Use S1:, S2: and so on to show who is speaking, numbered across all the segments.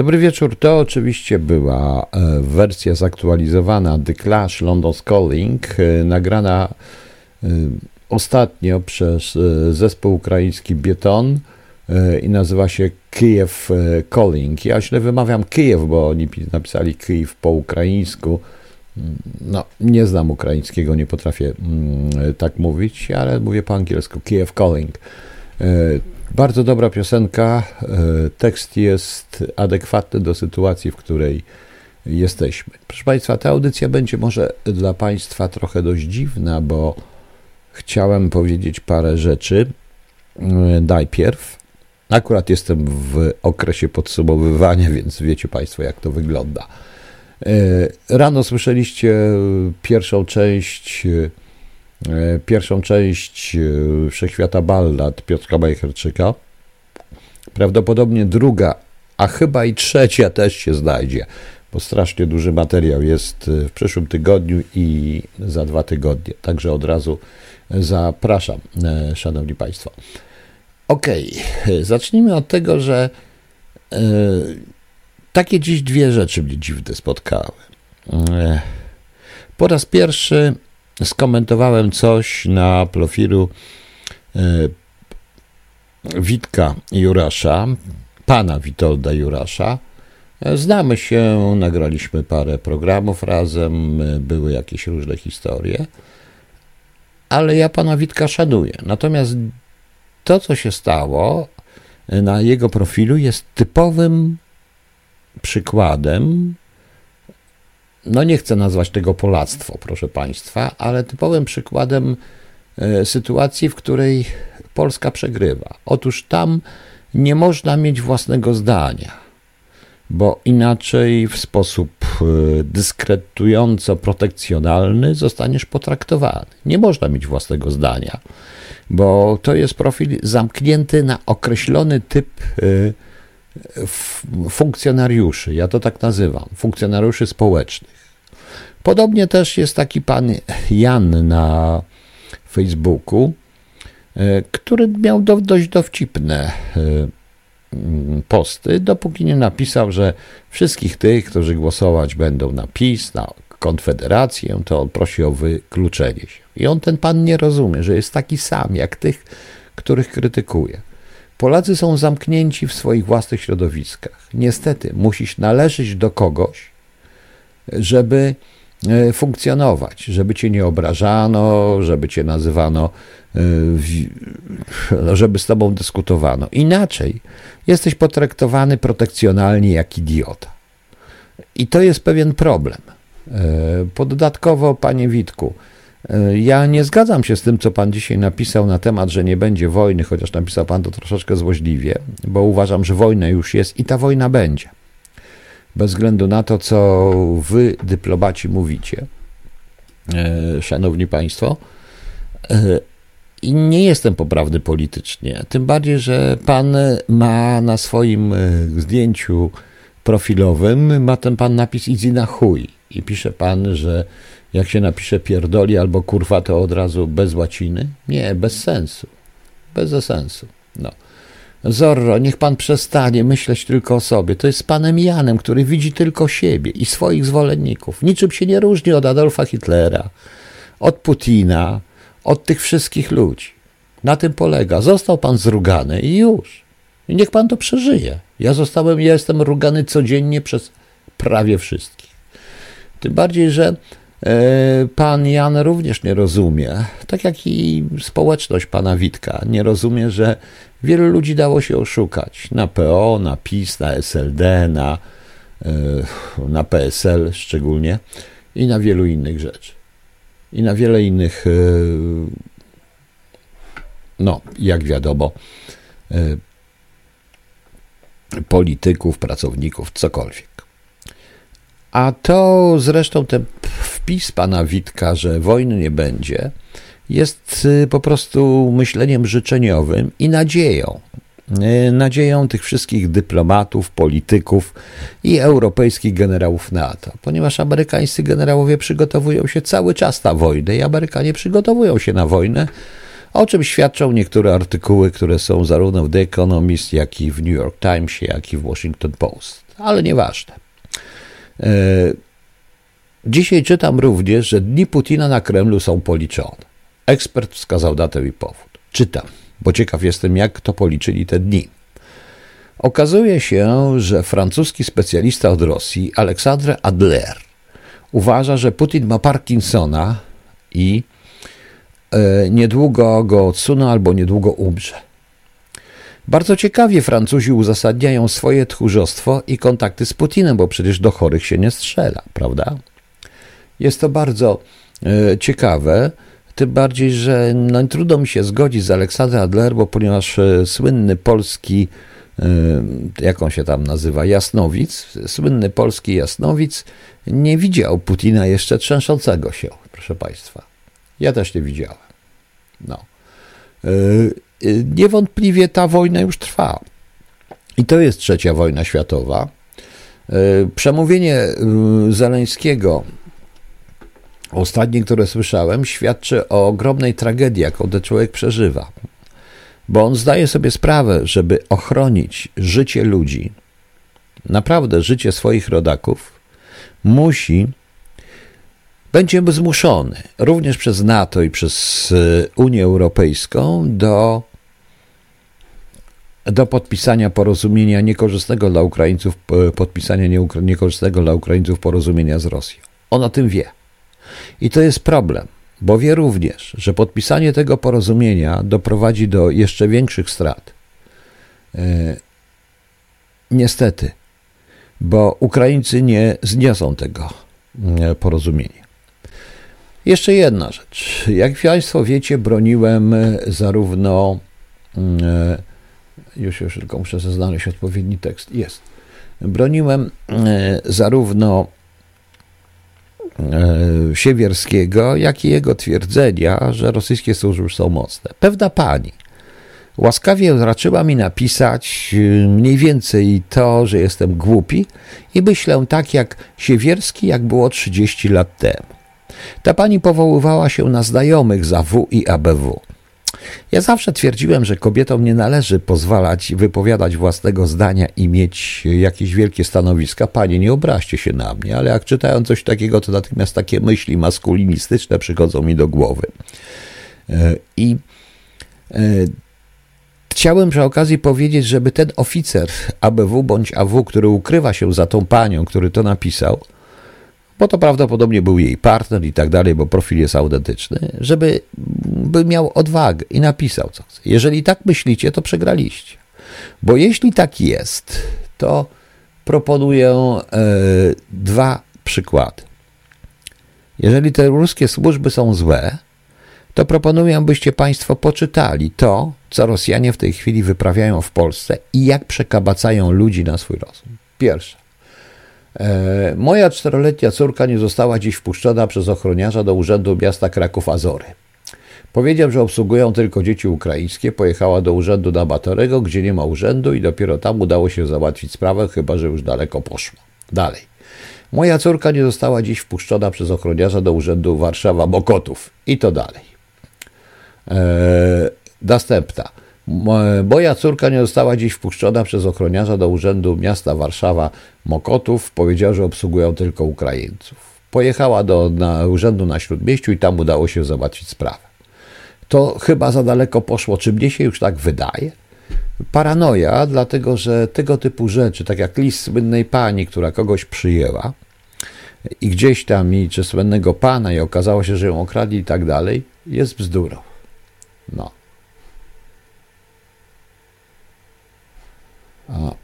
S1: Dobry wieczór. To oczywiście była e, wersja zaktualizowana The Clash London's Calling, e, nagrana e, ostatnio przez zespół ukraiński Bieton i nazywa się Kijew Calling. Ja źle wymawiam Kijew, bo oni napisali Kijew po ukraińsku. Mm, no, nie znam ukraińskiego, nie potrafię mm, tak mówić, ale mówię po angielsku Kijew Calling. Bardzo dobra piosenka. E, tekst jest adekwatny do sytuacji, w której jesteśmy. Proszę Państwa, ta audycja będzie może dla Państwa trochę dość dziwna, bo chciałem powiedzieć parę rzeczy. E, najpierw, akurat jestem w okresie podsumowywania, więc wiecie Państwo, jak to wygląda. E, rano słyszeliście pierwszą część pierwszą część e, Wszechświata Ballad Piotra Majcherczyka. Prawdopodobnie druga, a chyba i trzecia też się znajdzie, bo strasznie duży materiał jest e, w przyszłym tygodniu i za dwa tygodnie. Także od razu zapraszam, Szanowni Państwo. Ok, zacznijmy od tego, że takie dziś dwie rzeczy mnie dziwne spotkały. Po raz pierwszy skomentowałem coś na profilu e, Witka Jurasza, pana Witolda Jurasza. E, znamy się, nagraliśmy parę programów razem, e, były jakieś różne historie, ale ja pana Witka szanuję. Natomiast to, co się stało na jego profilu, jest typowym przykładem no nie chcę nazwać tego polactwo, proszę Państwa, ale typowym przykładem e, sytuacji, w której Polska przegrywa. Otóż tam nie można mieć własnego zdania, bo inaczej w sposób e, dyskretująco protekcjonalny zostaniesz potraktowany. Nie można mieć własnego zdania, bo to jest profil zamknięty na określony typ e, funkcjonariuszy, ja to tak nazywam, funkcjonariuszy społecznych. Podobnie też jest taki pan Jan na Facebooku, e, który miał do, dość dowcipne e, posty, dopóki nie napisał, że wszystkich tych, którzy głosować będą na PiS, na Konfederację, to on prosi o wykluczenie się. I on ten pan nie rozumie, że jest taki sam jak tych, których krytykuje. Polacy są zamknięci w swoich własnych środowiskach. Niestety, musisz należeć do kogoś, żeby e, funkcjonować, żeby cię nie obrażano, żeby cię nazywano, e, żeby z tobą dyskutowano. Inaczej jesteś potraktowany protekcjonalnie jak idiota. I to jest pewien problem. E, Pododatkowo, panie Witku, ja nie zgadzam się z tym, co pan dzisiaj napisał na temat, że nie będzie wojny, chociaż napisał pan to troszeczkę złośliwie, bo uważam, że wojna już jest i ta wojna będzie. Bez względu na to, co wy, dyplomaci, mówicie, e, szanowni państwo. E, I nie jestem poprawny politycznie. Tym bardziej, że pan ma na swoim zdjęciu profilowym, ma ten pan napis Idzi na chuj. I pisze pan, że jak się napisze pierdoli albo kurwa, to od razu bez łaciny? Nie, bez sensu. Bez sensu. No. Zorro, niech pan przestanie myśleć tylko o sobie. To jest panem Janem, który widzi tylko siebie i swoich zwolenników. Niczym się nie różni od Adolfa Hitlera, od Putina, od tych wszystkich ludzi. Na tym polega. Został pan zrugany i już. I niech pan to przeżyje. Ja zostałem, ja jestem rugany codziennie przez prawie wszystkich. Tym bardziej, że pan Jan również nie rozumie, tak jak i społeczność pana Witka, nie rozumie, że wielu ludzi dało się oszukać na PO, na PiS, na SLD, na, e, na PSL szczególnie i na wielu innych rzeczy. I na wiele innych, e, no, jak wiadomo, polityków, pracowników, cokolwiek. A to zresztą ten wpis pana Witka, że wojny nie będzie, jest y, po prostu myśleniem życzeniowym i nadzieją. Y, nadzieją tych wszystkich dyplomatów, polityków i europejskich generałów NATO, ponieważ amerykańscy generałowie przygotowują się cały czas na wojnę i Amerykanie przygotowują się na wojnę, o czym świadczą niektóre artykuły, które są zarówno w The Economist, jak i w New York Timesie, jak i w Washington Post. ale nieważne. E, dzisiaj czytam również, że dni Putina na Kremlu są policzone. Ekspert wskazał datę i powód. Czytam, bo ciekaw jestem, jak to policzyli te dni. Okazuje się, że francuski specjalista od Rosji, Aleksandre Adler, uważa, że Putin ma Parkinsona i e, niedługo go odsuną albo niedługo umrze. Bardzo ciekawie Francuzi uzasadniają swoje tchórzostwo i kontakty z Putinem, bo przecież do chorych się nie strzela, prawda? Jest to bardzo e, ciekawe, tym bardziej, że no, trudno mi się zgodzić z Aleksandrem Adler, bo ponieważ e, słynny polski jak on się tam nazywa, Jasnowic, słynny polski Jasnowic, nie widział Putina jeszcze trzęszącego się, proszę Państwa. Ja też nie widziałem. No. E, niewątpliwie ta wojna już trwa. I to jest trzecia wojna światowa. E, przemówienie Zeleńskiego, ostatnie, które słyszałem, świadczy o ogromnej tragedii, jaką ten człowiek przeżywa bo on zdaje sobie sprawę, żeby ochronić życie ludzi, naprawdę życie swoich rodaków, musi, będzie zmuszony również przez NATO i przez Unię Europejską do, do podpisania porozumienia niekorzystnego dla Ukraińców, podpisania niekorzystnego dla Ukraińców porozumienia z Rosją. On o tym wie. I to jest problem bo wie również, że podpisanie tego porozumienia doprowadzi do jeszcze większych strat. E, niestety, bo Ukraińcy nie zniosą tego e, porozumienia. Jeszcze jedna rzecz. Jak Państwo wiecie, broniłem zarówno. E, już, już tylko muszę znaleźć odpowiedni tekst. Jest. Broniłem zarówno E, Siewierskiego, jak i jego twierdzenia, że rosyjskie służby są mocne. Pewna pani łaskawie raczyła mi napisać e, mniej więcej to, że jestem głupi i myślę tak jak Siewierski, jak było 30 lat temu. Ta pani powoływała się na znajomych za W i ABW. Ja zawsze twierdziłem, że kobietom nie należy pozwalać wypowiadać własnego zdania i mieć jakieś wielkie stanowiska. Panie, nie obraźcie się na mnie, ale jak czytają coś takiego, to natychmiast takie myśli maskulinistyczne przychodzą mi do głowy. E, I e, Chciałem przy okazji powiedzieć, żeby ten oficer ABW bądź AW, który ukrywa się za tą panią, który to napisał, bo to prawdopodobnie był jej partner i tak dalej, bo profil jest autentyczny, żeby by miał odwagę i napisał co chce. Jeżeli tak myślicie, to przegraliście. Bo jeśli tak jest, to proponuję e, dwa przykłady. Jeżeli te ruskie służby są złe, to proponuję, byście Państwo poczytali to, co Rosjanie w tej chwili wyprawiają w Polsce i jak przekabacają ludzi na swój rozum. Pierwsze. E, moja czteroletnia córka nie została dziś wpuszczona przez ochroniarza do Urzędu Miasta Kraków-Azory. Powiedział, że obsługują tylko dzieci ukraińskie. Pojechała do urzędu na Batorego, gdzie nie ma urzędu i dopiero tam udało się załatwić sprawę, chyba że już daleko poszło. Dalej. Moja córka nie została dziś wpuszczona przez ochroniarza do urzędu Warszawa-Mokotów. I to dalej. Eee, następna. Moja córka nie została dziś wpuszczona przez ochroniarza do urzędu miasta Warszawa Mokotów. Powiedział, że obsługują tylko Ukraińców. Pojechała do na, urzędu na Śródmieściu i tam udało się załatwić sprawę. To chyba za daleko poszło, czy mnie się już tak wydaje? Paranoja, dlatego że tego typu rzeczy, tak jak list słynnej pani, która kogoś przyjęła i gdzieś tam, i czy słynnego pana, i okazało się, że ją okradli i tak dalej, jest bzdurą. No.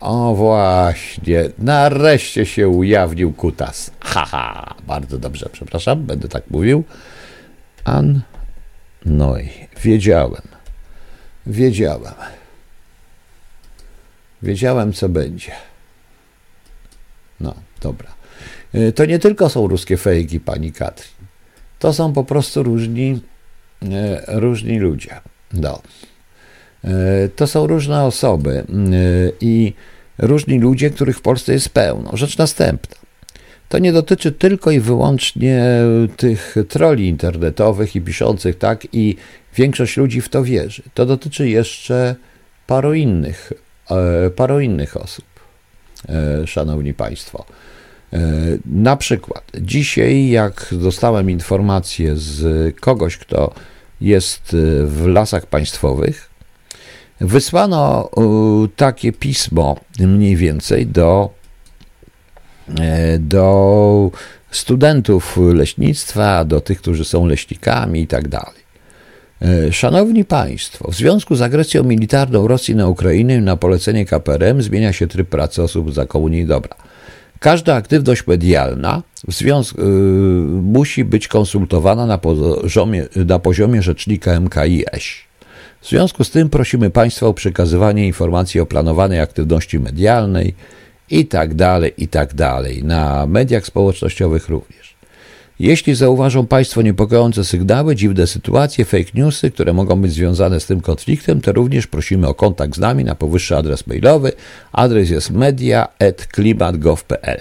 S1: O, właśnie, nareszcie się ujawnił kutas. Haha, bardzo dobrze, przepraszam, będę tak mówił. An Noi, wiedziałem, wiedziałem. Wiedziałem, co będzie. No, dobra. Y, to nie tylko są ruskie fejki, pani Katrin. To są po prostu różni, y, różni ludzie. No. E, to są różne osoby e, i różni ludzie, których w Polsce jest pełno. Rzecz następna. To nie dotyczy tylko i wyłącznie tych troli internetowych i piszących tak, i większość ludzi w to wierzy. To dotyczy jeszcze paru innych, e, paru innych osób. szanowni państwo. Na przykład dzisiaj, jak dostałem informację z kogoś, kto jest w lasach państwowych, wysłano takie pismo mniej więcej do, do studentów leśnictwa, do tych, którzy są leśnikami i tak dalej. E, szanowni Państwo, w związku z agresją militarną Rosji na Ukrainę na polecenie KPRM zmienia się tryb pracy osób za komunii dobra. Każda aktywność medialna związku, yy, musi być konsultowana na poziomie, na poziomie rzecznika MKiS. W związku z tym prosimy Państwa o przekazywanie informacji o planowanej aktywności medialnej i tak dalej, i tak dalej. Na mediach społecznościowych również. Jeśli zauważą Państwo niepokojące sygnały, dziwne sytuacje, fake newsy, które mogą być związane z tym konfliktem, to również prosimy o kontakt z nami na powyższy adres mailowy. Adres jest media.klimat.gov.pl.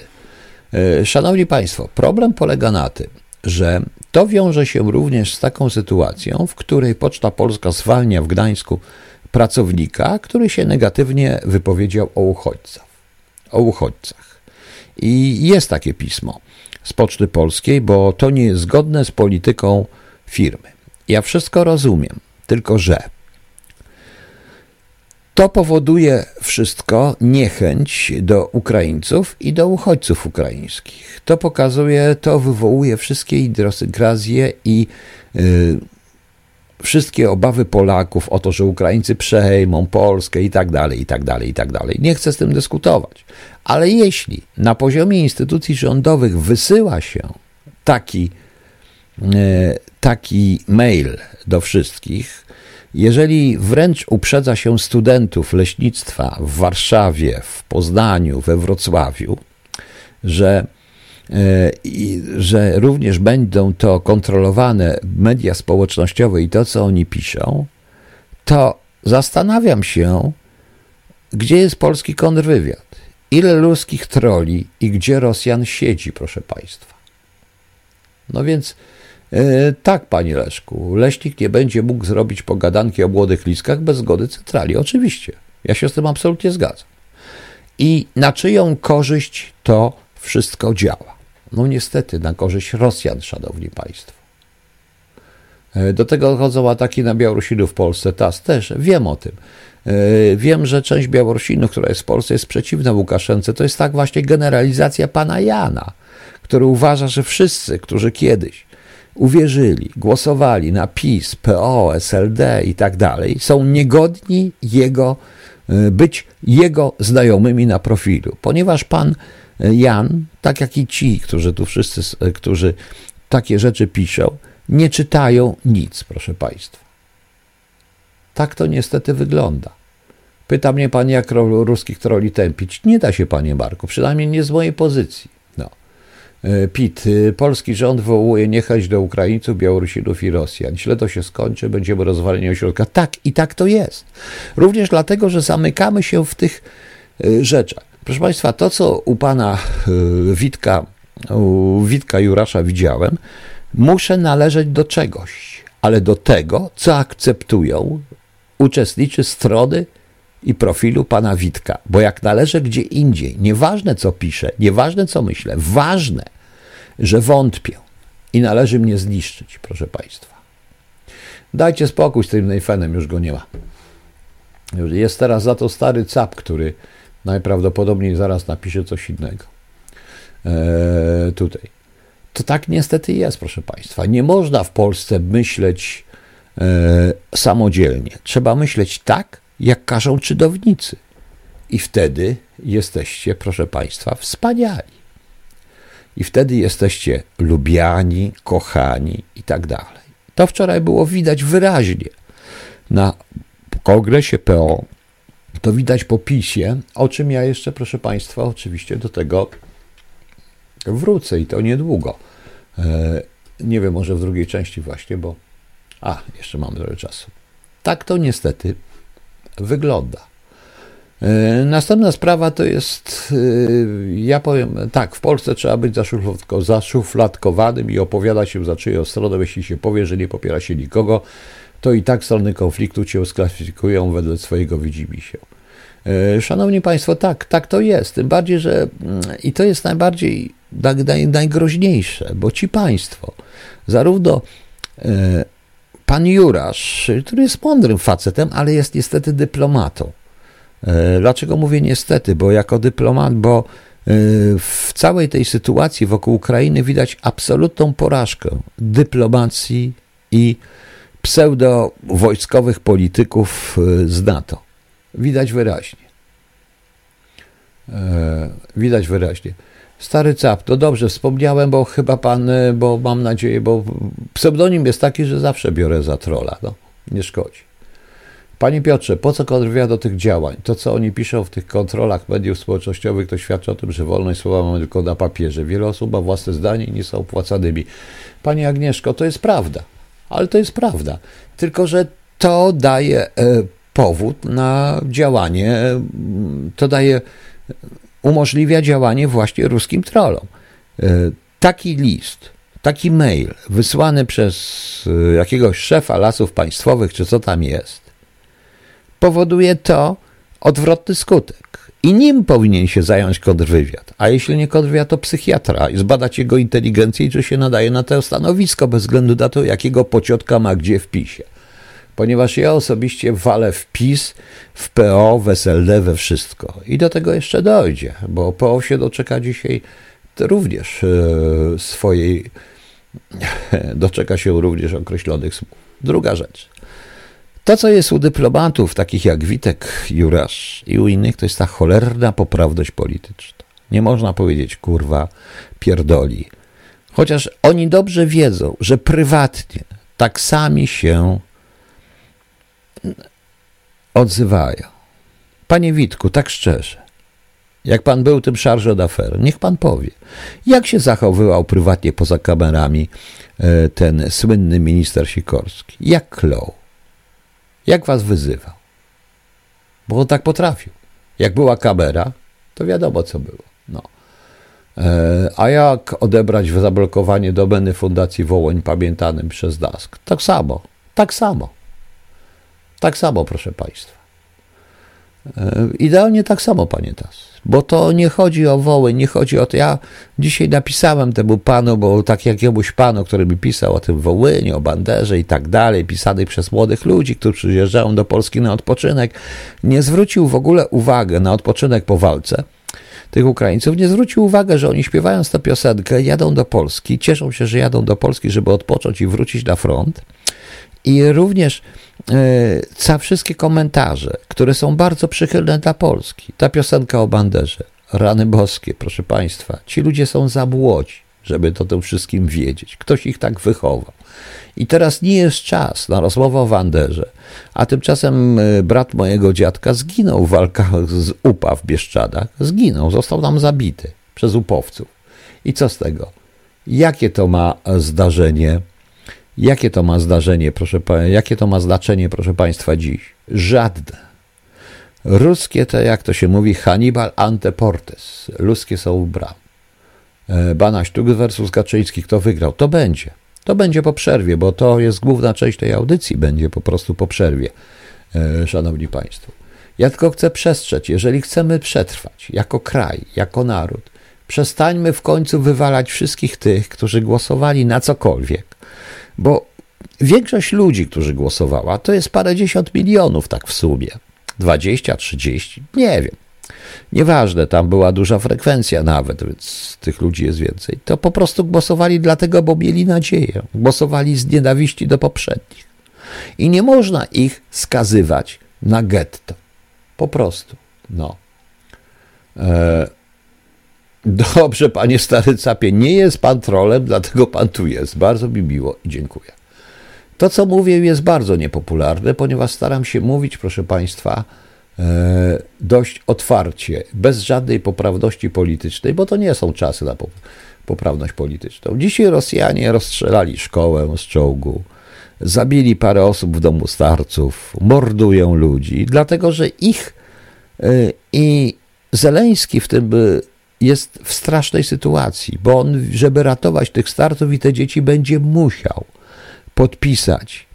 S1: E, szanowni Państwo, problem polega na tym, że to wiąże się również z taką sytuacją, w której Poczta Polska zwalnia w Gdańsku pracownika, który się negatywnie wypowiedział o uchodźcach. O uchodźcach. I jest takie pismo z Poczty Polskiej, bo to nie jest zgodne z polityką firmy. Ja wszystko rozumiem, tylko że to powoduje wszystko niechęć do Ukraińców i do uchodźców ukraińskich. To pokazuje, to wywołuje wszystkie idiosykrazje i yy, wszystkie obawy Polaków o to, że Ukraińcy przejmą Polskę i tak dalej, i tak dalej, i tak dalej. Nie chcę z tym dyskutować. Ale jeśli na poziomie instytucji rządowych wysyła się taki, e, taki mail do wszystkich, jeżeli wręcz uprzedza się studentów leśnictwa w Warszawie, w Poznaniu, we Wrocławiu, że E, że również będą to kontrolowane media społecznościowe i to, co oni piszą, to zastanawiam się, gdzie jest polski kontrwywiad, ile ludzkich troli i gdzie Rosjan siedzi, proszę Państwa. No więc tak, panie Leszku, leśnik nie będzie mógł zrobić pogadanki o młodych liskach bez zgody centrali. Oczywiście. Ja się z tym absolutnie zgadzam. I na czyją korzyść to wszystko działa? No niestety na korzyść Rosjan, szanowni państwo. E, do tego dochodzą ataki na Białorusinów w Polsce, TAS też, wiem o tym. E, wiem, że część Białorusinów, która jest w Polsce, jest przeciwna Łukaszence. To jest tak właśnie generalizacja pana Jana, który uważa, że wszyscy, którzy kiedyś uwierzyli, głosowali na PiS, PO, SLD i tak dalej, są niegodni jego, e, być jego znajomymi na profilu, ponieważ pan Jan, tak jak i ci, którzy tu wszyscy, którzy takie rzeczy piszą, nie czytają nic, proszę Państwa. Tak to niestety wygląda. Pyta mnie pan, jak ruskich troli tępić. Nie da się, panie Marku, przynajmniej nie z mojej pozycji. E, Pit, e, polski rząd wołuje niechęć do Ukraińców, Białorusinów i Rosjan. Źle to się skończy, będziemy rozwaleni ośrodka. Tak, i tak to jest. Również dlatego, że zamykamy się w tych e, rzeczach. Proszę Państwa, to co u pana e, Witka, u Witka Jurasza widziałem, muszę należeć do czegoś, ale do tego, co akceptują uczestniczy strony i profilu pana Witka. Bo jak należę gdzie indziej, nieważne co piszę, nieważne co myślę, ważne, że wątpię i należy mnie zniszczyć, proszę Państwa. Dajcie spokój z tym Neifenem, już go nie ma. Jest teraz za to stary cap, który najprawdopodobniej zaraz napisze coś innego. E, tutaj. To tak niestety jest, proszę Państwa. Nie można w Polsce myśleć e, samodzielnie. Trzeba myśleć tak, jak każą czydownicy. I wtedy jesteście, proszę Państwa, wspaniali. I wtedy jesteście lubiani, kochani i tak dalej. To wczoraj było widać wyraźnie na kongresie PO to widać po PiSie, o czym ja jeszcze, proszę Państwa, oczywiście do tego wrócę i to niedługo. E, nie wiem, może w drugiej części właśnie, bo. A, jeszcze mam trochę czasu. Tak to niestety wygląda. E, następna sprawa to jest, e, ja powiem tak, w Polsce trzeba być zaszufladkowanym i opowiadać się za czyją stronę, jeśli się powie, że nie popiera się nikogo, to i tak strony konfliktu cię sklasyfikują wedle swojego widzimisię. E, szanowni Państwo, tak, tak to jest. Tym bardziej, że mm, i to jest najbardziej naj, najgroźniejsze, bo ci Państwo, zarówno pan Jurasz, który jest mądrym facetem, ale jest niestety dyplomatą. E, dlaczego mówię niestety? Bo jako dyplomat, bo w całej tej sytuacji wokół Ukrainy widać absolutną porażkę dyplomacji i pseudo-wojskowych polityków z NATO. Widać wyraźnie. E, widać wyraźnie. Stary cap, to dobrze, wspomniałem, bo chyba pan, e, bo mam nadzieję, bo pseudonim jest taki, że zawsze biorę za trola. No, nie szkodzi. Panie Piotrze, po co kontrwywiad do tych działań? To, co oni piszą w tych kontrolach mediów społecznościowych, to świadczy o tym, że wolność słowa mamy tylko na papierze. Wiele osób ma własne zdanie i nie są opłacanymi. Pani Agnieszko, to jest prawda, ale to jest prawda. Tylko, że to daje e, powód na działanie, to daje, umożliwia działanie właśnie ruskim trollom. E, taki list, taki mail wysłany przez e, jakiegoś szefa lasów państwowych, czy co tam jest, powoduje to odwrotny skutek. I nim powinien się zająć kontrwywiad. A jeśli nie kontrwywiad, to psychiatra i zbadać jego inteligencję i czy się nadaje na to stanowisko, bez względu na to, jakiego pociotka ma gdzie w PiSie ponieważ ja osobiście walę w PiS, w PO, w SLD, we wszystko. I do tego jeszcze dojdzie, bo PO się doczeka dzisiaj również e, swojej, doczeka się również określonych słów. Druga rzecz. To, co jest u dyplomatów, takich jak Witek, Jurasz i u innych, to jest ta cholerna poprawność polityczna. Nie można powiedzieć, kurwa, pierdoli. Chociaż oni dobrze wiedzą, że prywatnie tak sami się odzywają. Panie Witku, tak szczerze, jak pan był tym charge d'affaires, niech pan powie, jak się zachowywał prywatnie poza kamerami e, ten słynny minister Sikorski? Jak klął? Jak was wyzywał? Bo on tak potrafił. Jak była kamera, to wiadomo, co było. No. E, a jak odebrać zablokowanie domeny Fundacji Wołoń pamiętanym przez DASK? Tak samo, tak samo. Tak samo, proszę Państwa. E, idealnie tak samo, panie Tas. Bo to nie chodzi o woły, nie chodzi o to. Ja dzisiaj napisałem temu panu, bo tak jakiemuś panu, który mi pisał o tym Wołynie, o Banderze i tak dalej, pisany przez młodych ludzi, którzy przyjeżdżają do Polski na odpoczynek, nie zwrócił w ogóle uwagi na odpoczynek po walce tych Ukraińców, nie zwrócił uwagi, że oni śpiewając tę piosenkę, jadą do Polski, cieszą się, że jadą do Polski, żeby odpocząć i wrócić na front. I również ca, e, wszystkie komentarze, które są bardzo przychylne dla Polski. Ta piosenka o banderze, rany boskie, proszę Państwa, ci ludzie są za młodzi, żeby to tym wszystkim wiedzieć. Ktoś ich tak wychował. I teraz nie jest czas na rozmowę o Wanderze, a tymczasem e, brat mojego dziadka zginął w walkach z UPA w Bieszczadach. Zginął, został tam zabity przez upowców. I co z tego? Jakie to ma zdarzenie Jakie to ma zdarzenie, proszę, jakie to ma znaczenie, proszę Państwa, dziś? Żadne. Ruskie to, jak to się mówi, Hannibal anteportes. Luskie są u bram. E, Banaś Tuk versus Kaczyński, kto wygrał? To będzie. To będzie po przerwie, bo to jest główna część tej audycji, będzie po prostu po przerwie, e, szanowni państwo. Ja tylko chcę przestrzec, jeżeli chcemy przetrwać jako kraj, jako naród, przestańmy w końcu wywalać wszystkich tych, którzy głosowali na cokolwiek, bo większość ludzi, którzy głosowała, to jest parędziesiąt milionów tak w sumie. 20, 30, nie wiem. Nieważne, tam była duża frekwencja nawet, więc tych ludzi jest więcej. To po prostu głosowali dlatego, bo mieli nadzieję. Głosowali z nienawiści do poprzednich. I nie można ich skazywać na getto. Po prostu. No. E, Dobrze, panie stary capie, nie jest pan trolem, dlatego pan tu jest. Bardzo mi miło i dziękuję. To, co mówię, jest bardzo niepopularne, ponieważ staram się mówić, proszę państwa, e, dość otwarcie, bez żadnej poprawności politycznej, bo to nie są czasy na poprawność polityczną. Dzisiaj Rosjanie rozstrzelali szkołę z czołgu, zabili parę osób w domu starców, mordują ludzi, dlatego że ich e, i Zeleński w tym jest w strasznej sytuacji, bo on, żeby ratować tych starców i te dzieci, będzie musiał podpisać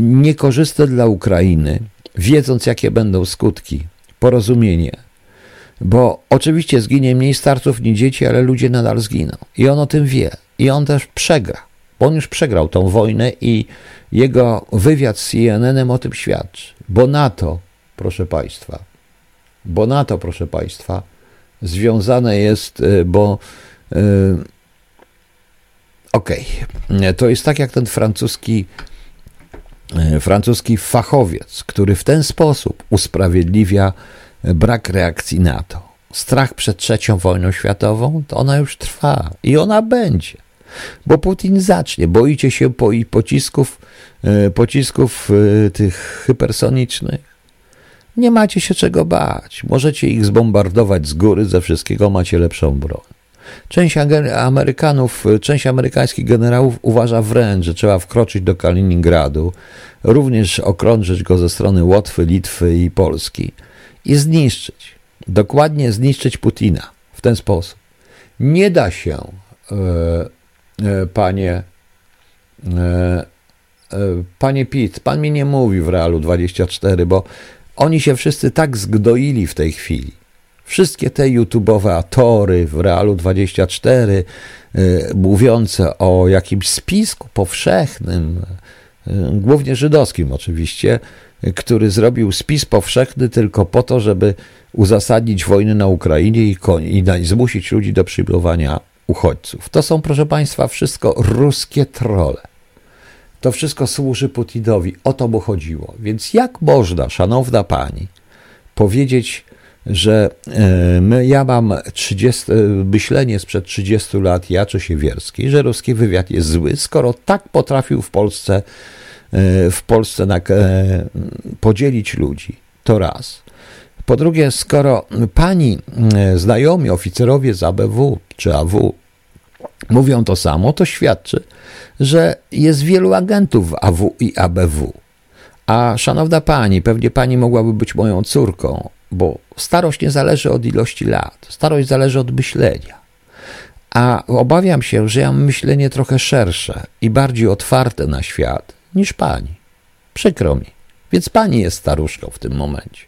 S1: niekorzystne dla Ukrainy, wiedząc jakie będą skutki porozumienie, bo oczywiście zginie mniej starców niż dzieci, ale ludzie nadal zginą. I on o tym wie. I on też przegra, bo on już przegrał tą wojnę i jego wywiad z CNN-em o tym świadczy. Bo NATO, proszę Państwa, bo NATO, proszę Państwa, związane jest, y, bo yy, okej, okay. to jest tak jak ten francuski francuski fachowiec, który w ten sposób usprawiedliwia brak reakcji NATO. Strach przed trzecią wojną światową, to ona już trwa i ona będzie. Bo Putin zacznie. Boicie się po, pocisków, y, pocisków tych hypersonicznych? Nie macie się czego bać. Możecie ich zbombardować z góry, ze wszystkiego macie lepszą broń. Część Amerykanów, część amerykańskich generałów uważa wręcz, że trzeba wkroczyć do Kaliningradu, również okrążyć go ze strony Łotwy, Litwy i Polski i zniszczyć. Dokładnie zniszczyć Putina w ten sposób. Nie da się, e, e, panie, e, panie Pitt, pan mi nie mówi w Realu 24, bo oni się wszyscy tak zgdoili w tej chwili. Wszystkie te YouTube'owe atory w Realu 24, y, mówiące o jakimś spisku powszechnym, y, głównie żydowskim oczywiście, y, który zrobił spis powszechny tylko po to, żeby uzasadnić wojnę na Ukrainie i, i zmusić ludzi do przyjmowania uchodźców. To są, proszę Państwa, wszystko ruskie trole. To wszystko służy Putinowi. O to mu chodziło. Więc jak można, szanowna pani, powiedzieć, że e, my, ja mam 30, e, myślenie sprzed 30 lat, ja czy Siewierski, że ruski wywiad jest zły, skoro tak potrafił w Polsce, e, w Polsce na, podzielić ludzi. To raz. Po drugie, skoro pani znajomi oficerowie z ABW czy AW mówią to samo, to świadczy, że jest wielu agentów w AW i ABW. A szanowna pani, pewnie pani mogłaby być moją córką, bo starość nie zależy od ilości lat, starość zależy od myślenia. A obawiam się, że ja mam myślenie trochę szersze i bardziej otwarte na świat niż pani. Przykro mi. Więc pani jest staruszką w tym momencie.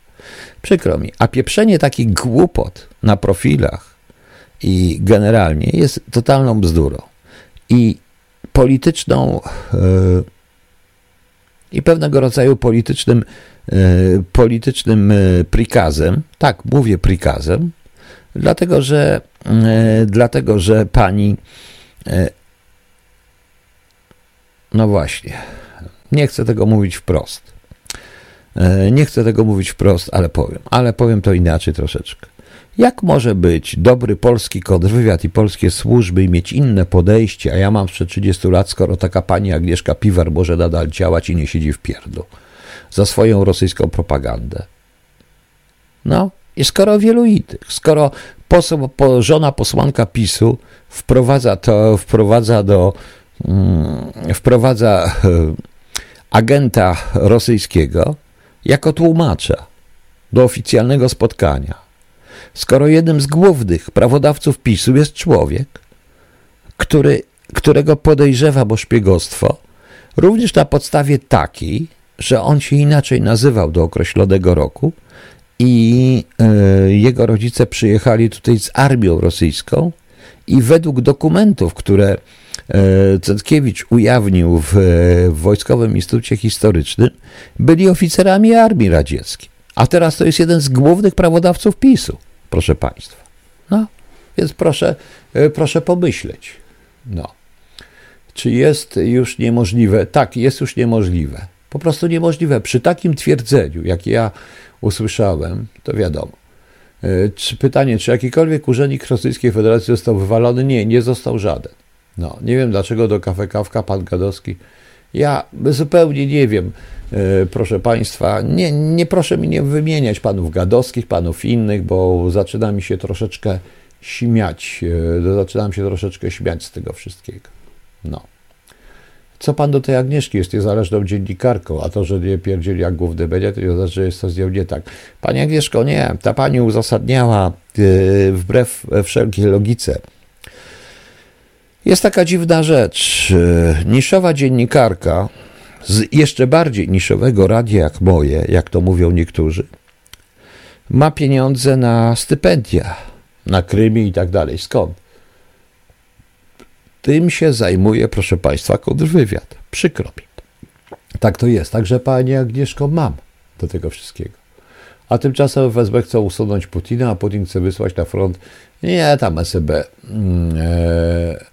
S1: Przykro mi. A pieprzenie takich głupot na profilach i generalnie jest totalną bzdurą. I polityczną e, i pewnego rodzaju politycznym, e, politycznym e, prikazem, tak, mówię prikazem, dlatego że, dlatego, że pani, no właśnie, nie chcę tego mówić wprost. Nie chcę tego mówić wprost, ale powiem, ale powiem to inaczej troszeczkę. Jak może być dobry polski kontrwywiad i polskie służby i mieć inne podejście, a ja mam sprzed 30 lat, skoro taka pani Agnieszka Piwar może nadal działać i nie siedzi w pierdlu za swoją rosyjską propagandę? No, i skoro wielu innych, skoro poseł, po, żona posłanka PiSu wprowadza to, wprowadza do, mm, wprowadza e, agenta rosyjskiego jako tłumacza do oficjalnego spotkania, skoro jednym z głównych prawodawców PiSu jest człowiek, który, którego podejrzewa o szpiegostwo, również na podstawie takiej, że on się inaczej nazywał do określonego roku i y, jego rodzice przyjechali tutaj z armią rosyjską i według dokumentów, które y, Cetkiewicz ujawnił w, w Wojskowym Instytucie Historycznym, byli oficerami armii radzieckiej. A teraz to jest jeden z głównych prawodawców PiSu proszę Państwa. No, więc proszę, e, proszę pomyśleć. No. Czy jest już niemożliwe? Tak, jest już niemożliwe. Po prostu niemożliwe. Przy takim twierdzeniu, jak ja usłyszałem, to wiadomo. E, czy pytanie, czy jakikolwiek urzędnik Rosyjskiej Federacji został wywalony? Nie, nie został żaden. No, nie wiem dlaczego do kafe kawka pan Gadowski. Ja zupełnie nie wiem. E, proszę Państwa, nie, nie proszę mi nie wymieniać panów gadowskich, panów innych, bo zaczyna mi się troszeczkę śmiać, e, zaczynam się troszeczkę śmiać z tego wszystkiego. No. Co pan do tej Agnieszki jest niezależną dziennikarką, a to, że nie pierdzieli jak główny będzie, to nie znaczy, że jest to z nią nie tak. Pani Agnieszko, nie, ta pani uzasadniała yy, wbrew wszelkiej logice. Jest taka dziwna rzecz. Niszowa dziennikarka, z jeszcze bardziej niszowego radia jak moje, jak to mówią niektórzy, ma pieniądze na stypendia, na Krymie i tak dalej. Skąd? Tym się zajmuje, proszę Państwa, kontrwywiad. Przykro mi. Tak to jest. Także Pani Agnieszko mam do tego wszystkiego. A tymczasem FSB chce usunąć Putina, a Putin chce wysłać na front nie tam SB. Mm, e,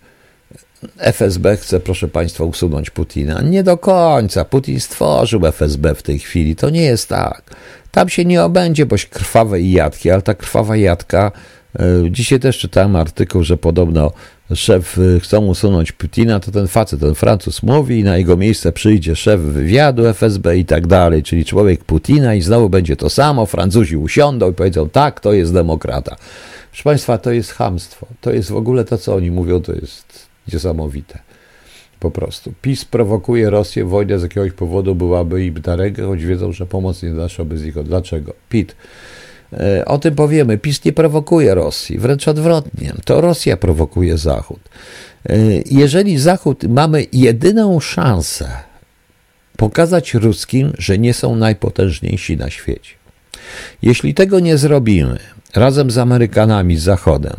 S1: FSB chce, proszę Państwa, usunąć Putina. Nie do końca. Putin stworzył FSB w tej chwili. To nie jest tak. Tam się nie obędzie boś krwawej jadki, ale ta krwawa jadka. E, dzisiaj też czytałem artykuł, że podobno szef e, chcą usunąć Putina, to ten facet, ten Francuz mówi i na jego miejsce przyjdzie szef wywiadu FSB i tak dalej, czyli człowiek Putina i znowu będzie to samo, Francuzi usiądą i powiedzą tak, to jest demokrata. Proszę Państwa, to jest hamstwo. To jest w ogóle to, co oni mówią, to jest niesamowite. Po prostu. PiS prowokuje Rosję, wojnę z jakiegoś powodu byłaby im na rękę, choć wiedzą, że pomoc nie naszłaby z nich. Dlaczego? PIT. E, o tym powiemy. PiS nie prowokuje Rosji, wręcz odwrotnie. To Rosja prowokuje Zachód. E, jeżeli Zachód mamy jedyną szansę pokazać ruskim, że nie są najpotężniejsi na świecie. Jeśli tego nie zrobimy razem z Amerykanami, z Zachodem,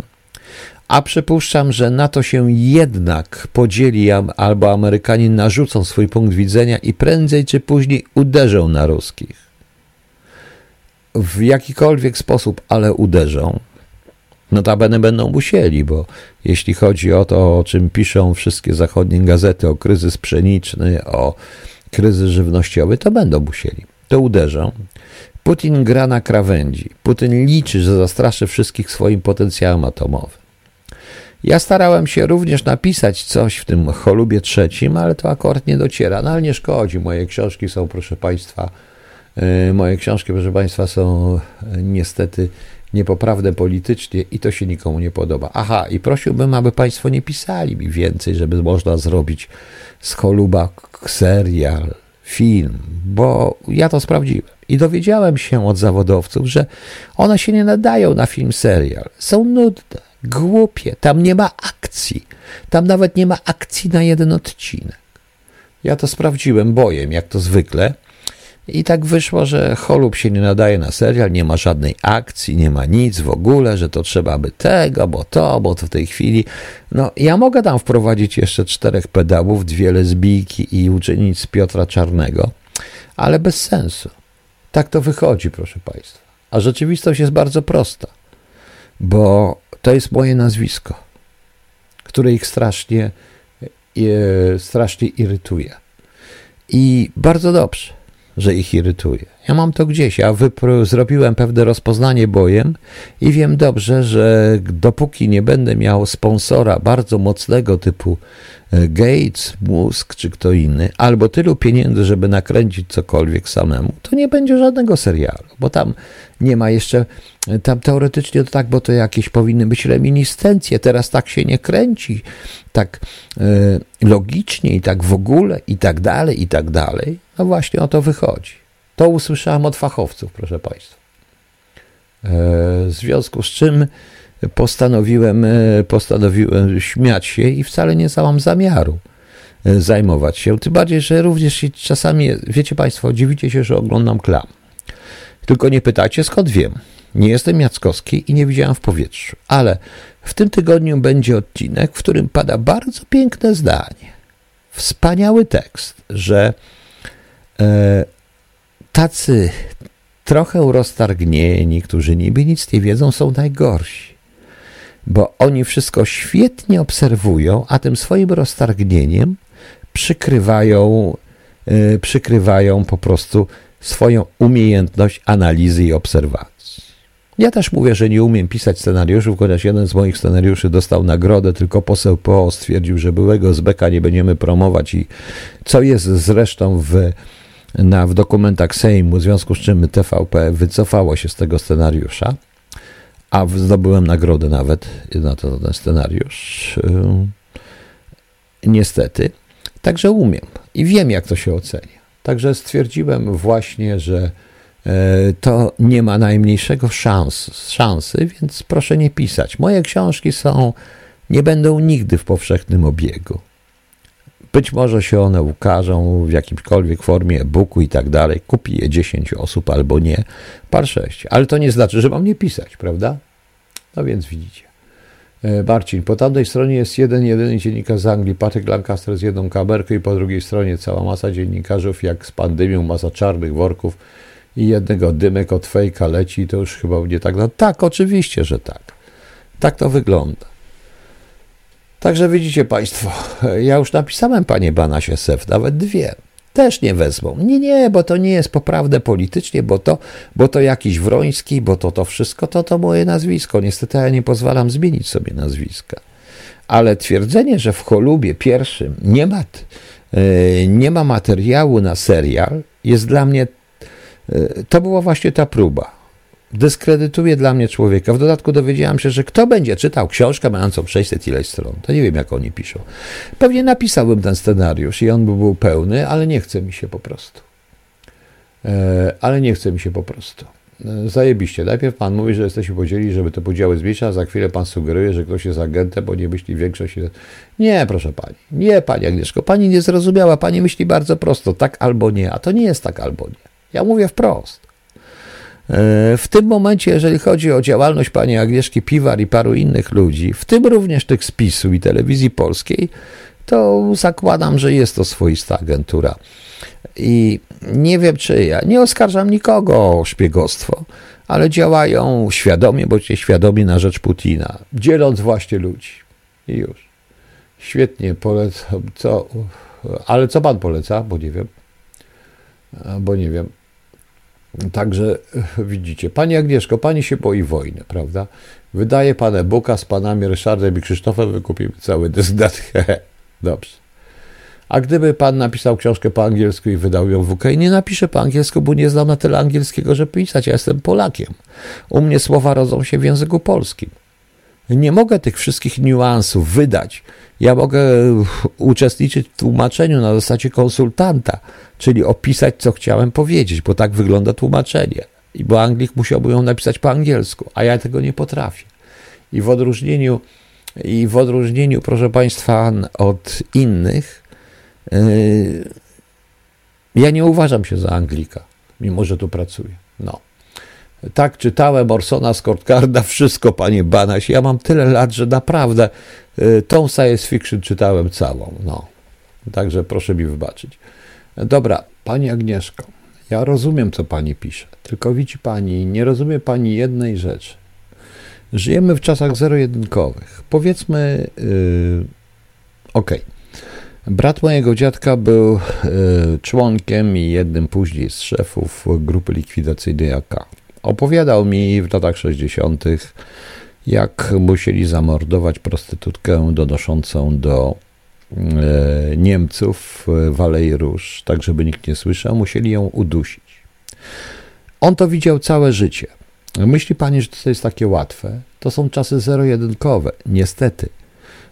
S1: a przypuszczam, że na to się jednak podzieli albo Amerykanie narzucą swój punkt widzenia i prędzej czy później uderzą na ruskich. W jakikolwiek sposób, ale uderzą. Notabene będą musieli, bo jeśli chodzi o to, o czym piszą wszystkie zachodnie gazety, o kryzys pszeniczny, o kryzys żywnościowy, to będą musieli. To uderzą. Putin gra na krawędzi. Putin liczy, że zastraszy wszystkich swoim potencjałem atomowym. Ja starałem się również napisać coś w tym cholubie trzecim, ale to akurat nie dociera. No ale nie szkodzi. Moje książki są, proszę Państwa, e, moje książki, proszę Państwa, są e, niestety niepoprawne politycznie i to się nikomu nie podoba. Aha, i prosiłbym, aby Państwo nie pisali mi więcej, żeby można zrobić z choluba serial, film, bo ja to sprawdziłem. I dowiedziałem się od zawodowców, że one się nie nadają na film serial. Są nudne Głupie. Tam nie ma akcji. Tam nawet nie ma akcji na jeden odcinek. Ja to sprawdziłem bojem, jak to zwykle. I tak wyszło, że Holub się nie nadaje na serial, nie ma żadnej akcji, nie ma nic w ogóle, że to trzeba by tego, bo to, bo to w tej chwili. No, ja mogę tam wprowadzić jeszcze czterech pedałów, dwie lesbijki i uczynić z Piotra Czarnego, ale bez sensu. Tak to wychodzi, proszę Państwa. A rzeczywistość jest bardzo prosta, bo to jest moje nazwisko, które ich strasznie, e, strasznie irytuje. I bardzo dobrze, że ich irytuje. Ja mam to gdzieś. Ja zrobiłem pewne rozpoznanie bojem i wiem dobrze, że dopóki nie będę miał sponsora bardzo mocnego typu Gates, Musk czy kto inny, albo tylu pieniędzy, żeby nakręcić cokolwiek samemu, to nie będzie żadnego serialu, bo tam nie ma jeszcze, tam teoretycznie to tak, bo to jakieś powinny być reminiscencje, teraz tak się nie kręci, tak e, logicznie i tak w ogóle i tak dalej, i tak dalej. No właśnie o to wychodzi. To usłyszałem od fachowców, proszę Państwa. E, w związku z czym postanowiłem, e, postanowiłem śmiać się i wcale nie mam zamiaru e, zajmować się. Tym bardziej, że również czasami, wiecie Państwo, dziwicie się, że oglądam klam. Tylko nie pytacie, skąd wiem. Nie jestem Jackowski i nie widziałem w powietrzu, ale w tym tygodniu będzie odcinek, w którym pada bardzo piękne zdanie. Wspaniały tekst, że e, tacy trochę roztargnieni, którzy niby nic nie wiedzą, są najgorsi. Bo oni wszystko świetnie obserwują, a tym swoim roztargnieniem przykrywają, yy, przykrywają po prostu swoją umiejętność analizy i obserwacji. Ja też mówię, że nie umiem pisać scenariuszów, chociaż jeden z moich scenariuszy dostał nagrodę, tylko poseł PO stwierdził, że byłego Zbeka nie będziemy promować. I co jest zresztą w na, w dokumentach Sejmu, w związku z czym TVP wycofało się z tego scenariusza, a zdobyłem nagrodę nawet na to, ten scenariusz. Yy, niestety. Także umiem i wiem, jak to się ocenia. Także stwierdziłem właśnie, że e, to nie ma najmniejszego szans, szansy, więc proszę nie pisać. Moje książki są, nie będą nigdy w powszechnym obiegu. Być może się one ukażą w jakimkolwiek formie e-booku i tak dalej. Kupi je 10 osób albo nie, par 6. Ale to nie znaczy, że mam nie pisać, prawda? No więc widzicie. E, Marcin, po tamtej stronie jest jeden, jedyny dziennikarz z Anglii, Patryk Lancaster z jedną kamerką i po drugiej stronie cała masa dziennikarzów, jak z pandemią, masa czarnych worków i jednego dymek od fejka leci, to już chyba nie tak. No tak, oczywiście, że tak. Tak to wygląda. Także widzicie Państwo, ja już napisałem Panie Banasie Sef, nawet dwie. Też nie wezmą. Nie, nie, bo to nie jest poprawne politycznie, bo to, bo to jakiś Wroński, bo to to wszystko, to to moje nazwisko. Niestety ja nie pozwalam zmienić sobie nazwiska. Ale twierdzenie, że w Cholubie pierwszym nie ma, e, nie ma materiału na serial, jest dla mnie, e, to była właśnie ta próba dyskredytuje dla mnie człowieka. W dodatku dowiedziałam się, że kto będzie czytał książkę mającą 600 ileś stron, to nie wiem, jak oni piszą. Pewnie napisałbym ten scenariusz i on by był pełny, ale nie chce mi się po prostu. E, ale nie chce mi się po prostu. E, zajebiście. Najpierw pan mówi, że jesteśmy podzieli, żeby te podziały zmniejszyć, a za chwilę pan sugeruje, że ktoś jest agentem, bo nie myśli większość. Nie, proszę pani. Nie, pani Agnieszko. Pani nie zrozumiała. Pani myśli bardzo prosto. Tak albo nie. A to nie jest tak albo nie. Ja mówię wprost. E, w tym momencie, jeżeli chodzi o działalność pani Agnieszki Piwar i paru innych ludzi, w tym również tych z PiSu i telewizji polskiej, to zakładam, że jest to swoista agentura. I nie wiem, czy ja nie oskarżam nikogo o szpiegostwo, ale działają świadomie, bądź świadomie na rzecz Putina, dzieląc właśnie ludzi. I już. Świetnie, polecam. Co, ale co pan poleca? Bo nie wiem. Bo nie wiem. Także widzicie, Pani Agnieszko, Pani się boi wojny, prawda? Wydaje Pan e-booka z Panami Ryszardem i Krzysztofem, wykupimy cały dysk Dobrze. A gdyby Pan napisał książkę po angielsku i wydał ją w UK, nie napiszę po angielsku, bo nie znam na tyle angielskiego, żeby pisać. Ja jestem Polakiem. U mnie słowa rodzą się w języku polskim. Nie mogę tych wszystkich niuansów wydać. Ja mogę uczestniczyć w tłumaczeniu na zasadzie konsultanta, czyli opisać, co chciałem powiedzieć, bo tak wygląda tłumaczenie. I bo Anglik musiałby ją napisać po angielsku, a ja tego nie potrafię. I w odróżnieniu, i w odróżnieniu proszę Państwa, od innych, yy, ja nie uważam się za Anglika, mimo że tu pracuję. No. Tak czytałem Orsona Scottcarda, wszystko, panie Banaś. Ja mam tyle lat, że naprawdę y, tą science fiction czytałem całą. No. Także proszę mi wybaczyć. Dobra, pani Agnieszko, ja rozumiem, co pani pisze, tylko widzi pani, nie rozumie pani jednej rzeczy. Żyjemy w czasach zero-jedynkowych. Powiedzmy, yy, okej. Okay. Brat mojego dziadka był yy, członkiem i jednym później z szefów grupy likwidacyjnej AK. Opowiadał mi w latach 60., jak musieli zamordować prostytutkę donoszącą do e, Niemców w Alei Róż, tak żeby nikt nie słyszał, musieli ją udusić. On to widział całe życie. Myśli pani, że to jest takie łatwe? To są czasy zero-jedynkowe, niestety.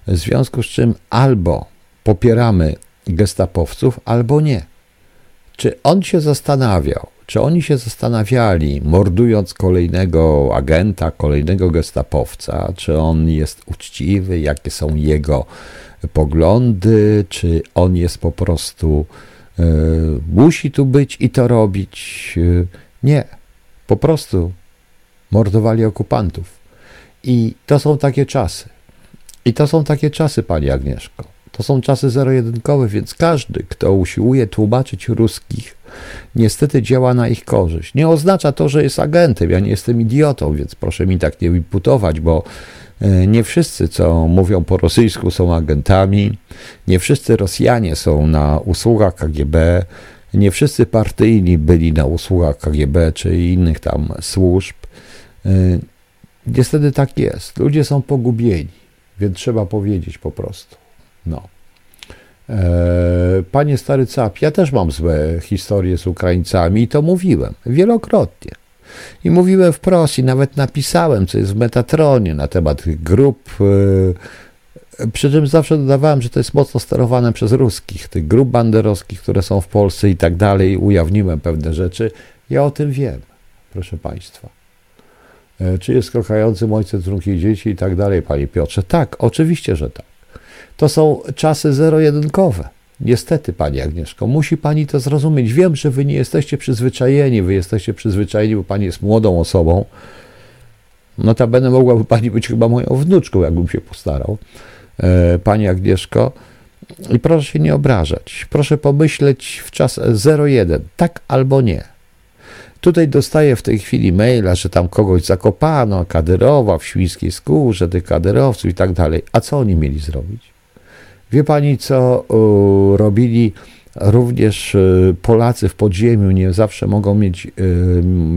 S1: W związku z czym albo popieramy gestapowców, albo nie. Czy on się zastanawiał, czy oni się zastanawiali, mordując kolejnego agenta, kolejnego gestapowca, czy on jest uczciwy, jakie są jego poglądy, czy on jest po prostu, y, musi tu być i to robić? Y, nie, po prostu mordowali okupantów. I to są takie czasy. I to są takie czasy, pani Agnieszko. To są czasy zero-jedynkowe, więc każdy, kto usiłuje tłumaczyć ruskich, niestety działa na ich korzyść. Nie oznacza to, że jest agentem. Ja nie jestem idiotą, więc proszę mi tak nie imputować, bo e, nie wszyscy, co mówią po rosyjsku, są agentami. Nie wszyscy Rosjanie są na usługach KGB. Nie wszyscy partyjni byli na usługach KGB czy innych tam służb. E, niestety tak jest. Ludzie są pogubieni, więc trzeba powiedzieć po prostu. No. E, panie stary cap, ja też mam złe historie z Ukraińcami i to mówiłem wielokrotnie. I mówiłem wprost i nawet napisałem, co jest w Metatronie na temat grup. E, przy czym zawsze dodawałem, że to jest mocno sterowane przez ruskich, tych grup banderowskich, które są w Polsce i tak dalej. Ujawniłem pewne rzeczy. Ja o tym wiem, proszę Państwa. E, czy jest kochającym ojcem trójki dzieci i tak dalej, Panie Piotrze? Tak, oczywiście, że tak. To są czasy zero-jedynkowe. Niestety, Pani Agnieszko, musi Pani to zrozumieć. Wiem, że Wy nie jesteście przyzwyczajeni, Wy jesteście przyzwyczajeni, bo Pani jest młodą osobą. Notabene mogłaby Pani być chyba moją wnuczką, jakbym się postarał. E, Pani Agnieszko, i proszę się nie obrażać. Proszę pomyśleć w czas 01, tak albo nie. Tutaj dostaję w tej chwili maila, że tam kogoś zakopano, kaderowa w świńskiej skórze, tych kaderowców i tak dalej. A co oni mieli zrobić? Wie pani, co uh, robili również uh, Polacy w podziemiu? Nie zawsze mogą mieć, uh,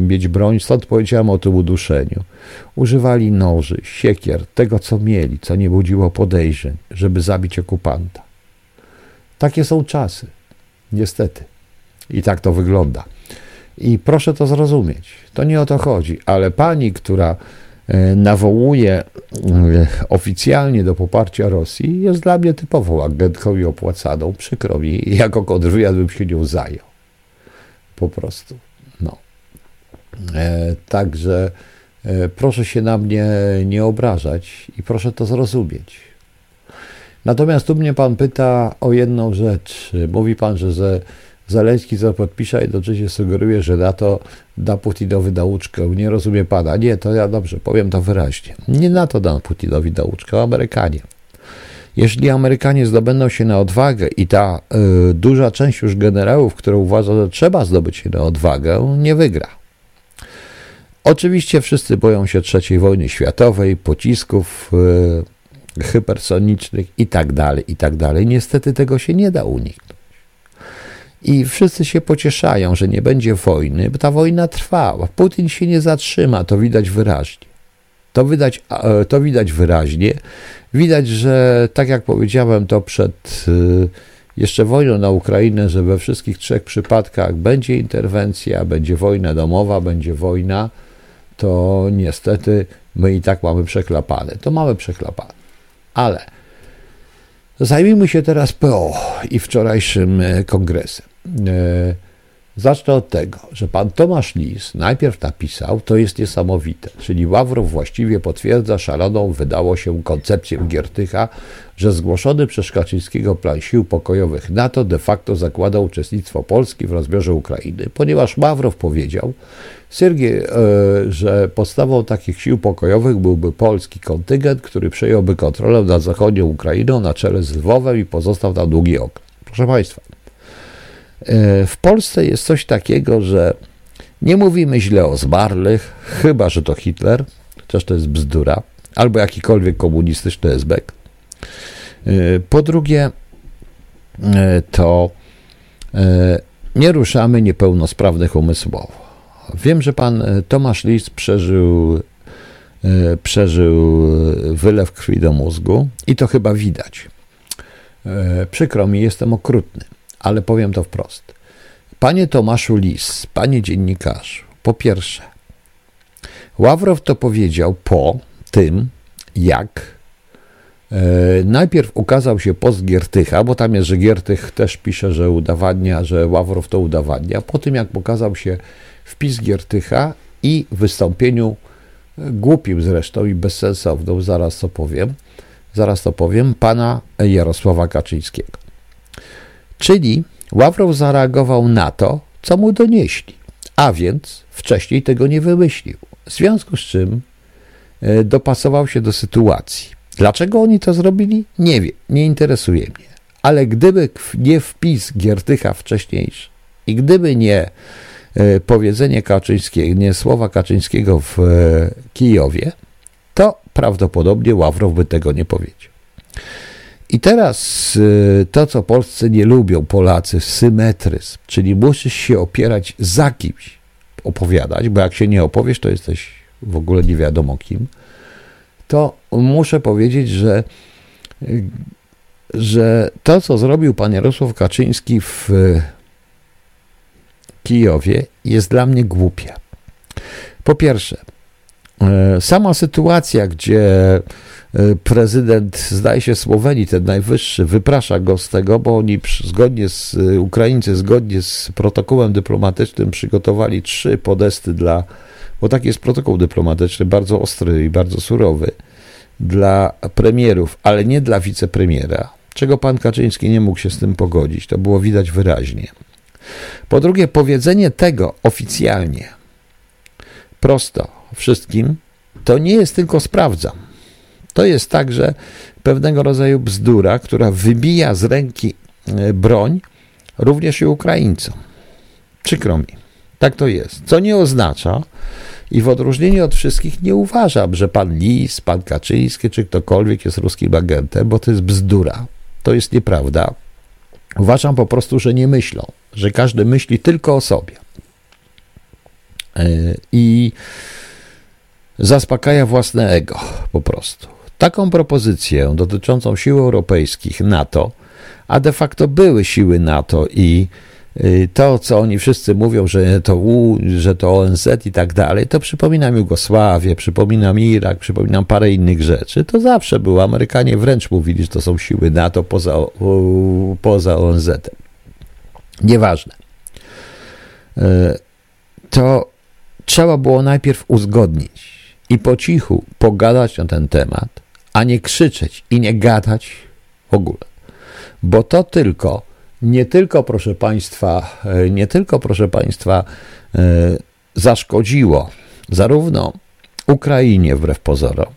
S1: mieć broń, stąd powiedziałem o tym uduszeniu. Używali noży, siekier, tego co mieli, co nie budziło podejrzeń, żeby zabić okupanta. Takie są czasy. Niestety. I tak to wygląda. I proszę to zrozumieć. To nie o to chodzi, ale pani, która e, nawołuje e, oficjalnie do poparcia Rosji, jest dla mnie typową agentką i opłacaną. Przykro mi, jako kontrwywiad bym się nią zajął. Po prostu. No. E, także e, proszę się na mnie nie obrażać i proszę to zrozumieć. Natomiast tu mnie pan pyta o jedną rzecz. Mówi pan, że Zaleński co podpisze, jednocześnie sugeruje, że NATO da Putinowi nauczkę. Nie rozumie pana. Nie, to ja dobrze, powiem to wyraźnie. Nie NATO da Putinowi nauczkę, Amerykanie. Jeśli Amerykanie zdobędą się na odwagę i ta y, duża część już generałów, które uważa, że trzeba zdobyć się na odwagę, nie wygra. Oczywiście wszyscy boją się III wojny światowej, pocisków y, hypersonicznych i tak dalej, i tak. Niestety tego się nie da uniknąć. I wszyscy się pocieszają, że nie będzie wojny, bo ta wojna trwała. Putin się nie zatrzyma, to widać wyraźnie. To widać, e, to widać wyraźnie. Widać, że tak jak powiedziałem to przed e, jeszcze wojną na Ukrainę, że we wszystkich trzech przypadkach będzie interwencja, będzie wojna domowa, będzie wojna, to niestety my i tak mamy przeklapane. To mamy przeklapane. Ale Zajmijmy się teraz PO i wczorajszym e, kongresem. E, zacznę od tego, że pan Tomasz Lis najpierw napisał, to jest niesamowite, czyli Ławrow właściwie potwierdza szaloną wydało się koncepcję Giertycha, że zgłoszony przez Kaczyńskiego plan sił pokojowych NATO de facto zakłada uczestnictwo Polski w rozbiorze Ukrainy, ponieważ Ławrow powiedział, Siergiej, e, że podstawą takich sił pokojowych byłby polski kontyngent, który przejąłby kontrolę nad zachodnią Ukrainą na czele z Lwowem i pozostał tam długi okres. Proszę Państwa, w Polsce jest coś takiego, że nie mówimy źle o zmarłych, chyba że to Hitler, chociaż to jest bzdura, albo jakikolwiek komunistyczny esbek. E, po drugie, to nie ruszamy niepełnosprawnych umysłowo. Wiem, że pan e, Tomasz Lis przeżył, e, przeżył wylew krwi do mózgu i to chyba widać. E, przykro mi, jestem okrutny, ale powiem to wprost. Panie Tomaszu Lis, panie dziennikarzu, po pierwsze, Ławrow to powiedział po tym, jak Najpierw ukazał się post Giertycha, bo tam jest, że Giertych też pisze, że udowadnia, że Ławrow to udowadnia. Po tym, jak pokazał się wpis Giertycha i wystąpieniu e, głupim zresztą i bezsensowną, zaraz to powiem, zaraz to powiem, pana Jarosława Kaczyńskiego. Czyli Ławrow zareagował na to, co mu donieśli, a więc wcześniej tego nie wymyślił. W związku z czym e, dopasował się do sytuacji. Dlaczego oni to zrobili? Nie wiem, nie interesuje mnie. Ale gdyby nie wpis Giertycha wcześniejszy i gdyby nie E, powiedzenie Kaczyńskiego, nie słowa Kaczyńskiego w e, Kijowie, to prawdopodobnie Ławrow by tego nie powiedział. I teraz e, to, co Polscy nie lubią, Polacy, symetryzm, czyli musisz się opierać za kimś, opowiadać, bo jak się nie opowiesz, to jesteś w ogóle nie wiadomo kim, to muszę powiedzieć, że, że to, co zrobił pan Jarosław Kaczyński w Kijowie jest dla mnie głupia. Po pierwsze, sama sytuacja, gdzie e, prezydent, zdaje się, Słowenii, ten najwyższy, wyprasza go z tego, bo oni zgodnie z, e, Ukraińcy zgodnie z protokołem dyplomatycznym przygotowali trzy podesty dla, bo taki jest protokół dyplomatyczny, bardzo ostry i bardzo surowy, dla premierów, ale nie dla wicepremiera czego pan Kaczyński nie mógł się z tym pogodzić. To było widać wyraźnie. Po drugie, powiedzenie tego oficjalnie, prosto wszystkim, to nie jest tylko sprawdzam. To jest także pewnego rodzaju bzdura, która wybija z ręki e, broń również i Ukraińcom. Przykro mi. Tak to jest. Co nie oznacza, i w odróżnieniu od wszystkich nie uważam, że pan Lis, pan Kaczyński czy ktokolwiek jest ruskim agentem, bo to jest bzdura. To jest nieprawda. Uważam po prostu, że nie myślą, że każdy myśli tylko o sobie. E, I zaspokaja własne ego po prostu. Taką propozycję dotyczącą sił europejskich NATO, a de facto były siły NATO i y, to, co oni wszyscy mówią, że to U, że to ONZ i tak dalej, to przypominam Jugosławię, przypominam Irak, przypominam parę innych rzeczy. To zawsze było. Amerykanie wręcz mówili, że to są siły NATO poza, poza ONZ. Nieważne. Y, to trzeba było najpierw uzgodnić i po cichu pogadać na ten temat, a nie krzyczeć i nie gadać w ogóle. Bo to tylko, nie tylko, proszę Państwa, e, nie tylko, proszę Państwa, e, zaszkodziło zarówno Ukrainie wbrew pozorom,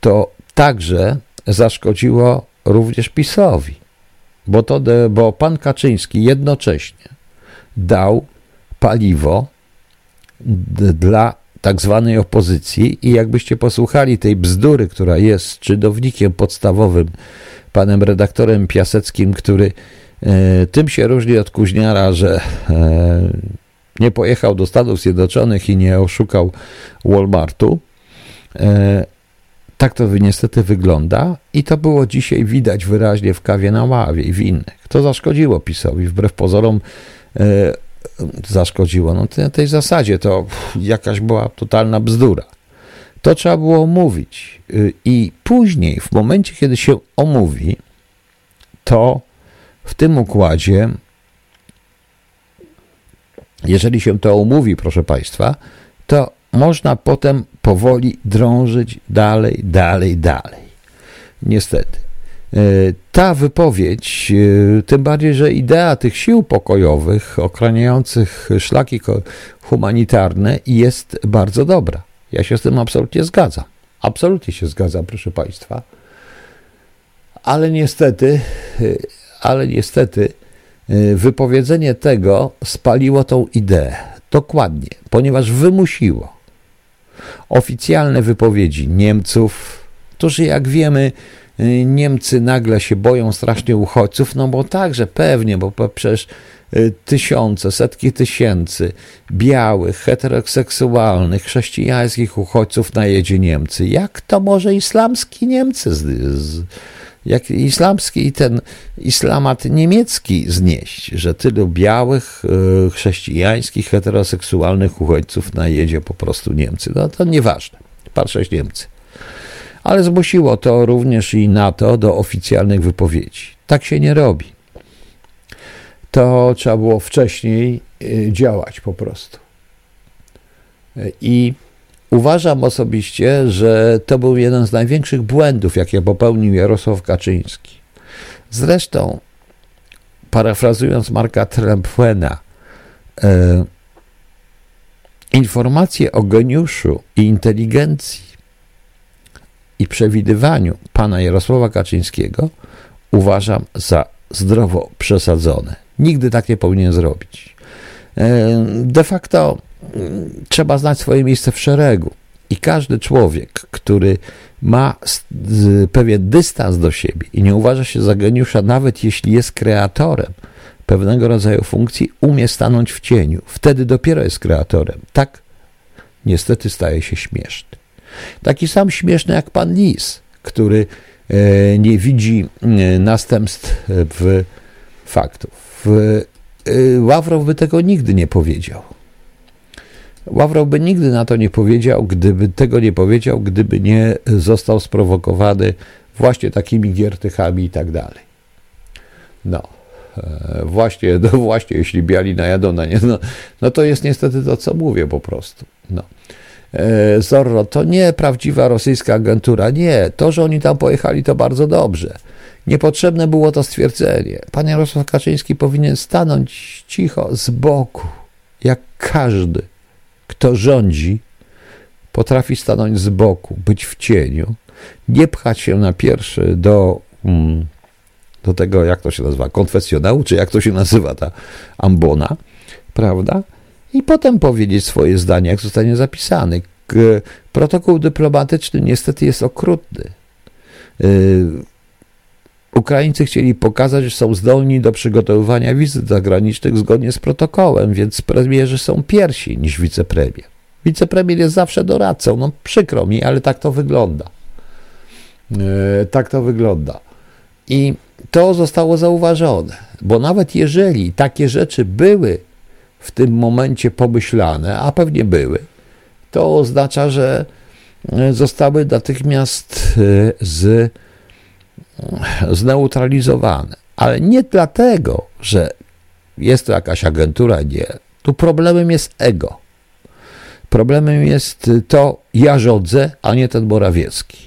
S1: to także zaszkodziło również PiSowi. Bo, to, bo pan Kaczyński jednocześnie dał paliwo dla tak zwanej opozycji i jakbyście posłuchali tej bzdury, która jest czydownikiem podstawowym, panem redaktorem Piaseckim, który e, tym się różni od Kuźniara, że e, nie pojechał do Stanów Zjednoczonych i nie oszukał Walmartu. E, tak to niestety wygląda i to było dzisiaj widać wyraźnie w kawie na ławie i w innych. To zaszkodziło PiSowi, wbrew pozorom zaszkodziło. No na tej zasadzie to jakaś była totalna bzdura. To trzeba było omówić. Y, I później, w momencie, kiedy się omówi, to w tym układzie, jeżeli się to omówi, proszę Państwa, to można potem powoli drążyć dalej, dalej, dalej. Niestety. E, ta wypowiedź, e, tym bardziej, że idea tych sił pokojowych ochraniających szlaki humanitarne jest bardzo dobra. Ja się z tym absolutnie zgadzam. Absolutnie się zgadzam, proszę Państwa. Ale niestety, e, ale niestety wypowiedzenie tego spaliło tą ideę. Dokładnie, ponieważ wymusiło oficjalne wypowiedzi Niemców, którzy, jak wiemy, Niemcy nagle się boją strasznie uchodźców, no bo także pewnie, bo przecież y, tysiące, setki tysięcy białych, heteroseksualnych, chrześcijańskich uchodźców najedzie Niemcy. Jak to może islamski Niemcy, z, z, jak islamski i ten islamat niemiecki znieść, że tylu białych, y, chrześcijańskich, heteroseksualnych uchodźców najedzie po prostu Niemcy? No to nieważne. Patrzeć Niemcy ale zmusiło to również i NATO do oficjalnych wypowiedzi. Tak się nie robi. To trzeba było wcześniej y, działać po prostu. I uważam osobiście, że to był jeden z największych błędów, jakie popełnił Jarosław Kaczyński. Zresztą, parafrazując Marka Trempfena, e, informacje o geniuszu i inteligencji i przewidywaniu pana Jarosława Kaczyńskiego uważam za zdrowo przesadzone. Nigdy tak nie powinien zrobić. E, de facto trzeba znać swoje miejsce w szeregu. I każdy człowiek, który ma pewien dystans do siebie i nie uważa się za geniusza, nawet jeśli jest kreatorem pewnego rodzaju funkcji, umie stanąć w cieniu. Wtedy dopiero jest kreatorem. Tak niestety staje się śmieszny. Taki sam śmieszny jak pan Lis, który e, nie widzi e, następstw e, w faktów. Ławrow by tego nigdy nie powiedział. Ławrow by nigdy na to nie powiedział, gdyby tego nie powiedział, gdyby nie został sprowokowany właśnie takimi giertychami i tak dalej. No, właśnie, no właśnie, jeśli biali najadą na nie, no, no to jest niestety to, co mówię po prostu. No. E, Zorro, to nie prawdziwa rosyjska agentura. Nie, to, że oni tam pojechali, to bardzo dobrze. Niepotrzebne było to stwierdzenie. Pan Jarosław Kaczyński powinien stanąć cicho z boku, jak każdy, kto rządzi, potrafi stanąć z boku, być w cieniu, nie pchać się na pierwszy do, mm, do tego, jak to się nazywa, konfesjonału, czy jak to się nazywa ta ambona, prawda? I potem powiedzieć swoje zdanie, jak zostanie zapisany. Protokół dyplomatyczny niestety jest okrutny. Y, Ukraińcy chcieli pokazać, że są zdolni do przygotowywania wizyt zagranicznych zgodnie z protokołem, więc premierzy są pierwsi niż wicepremier. Wicepremier jest zawsze doradcą. No przykro mi, ale tak to wygląda. E, tak to wygląda. I to zostało zauważone, bo nawet jeżeli takie rzeczy były w tym momencie pomyślane, a pewnie były, to oznacza, że e, zostały natychmiast e, z, zneutralizowane. Ale nie dlatego, że jest to jakaś agentura, nie. Tu problemem jest ego. Problemem jest to, ja rządzę, a nie ten Morawiecki.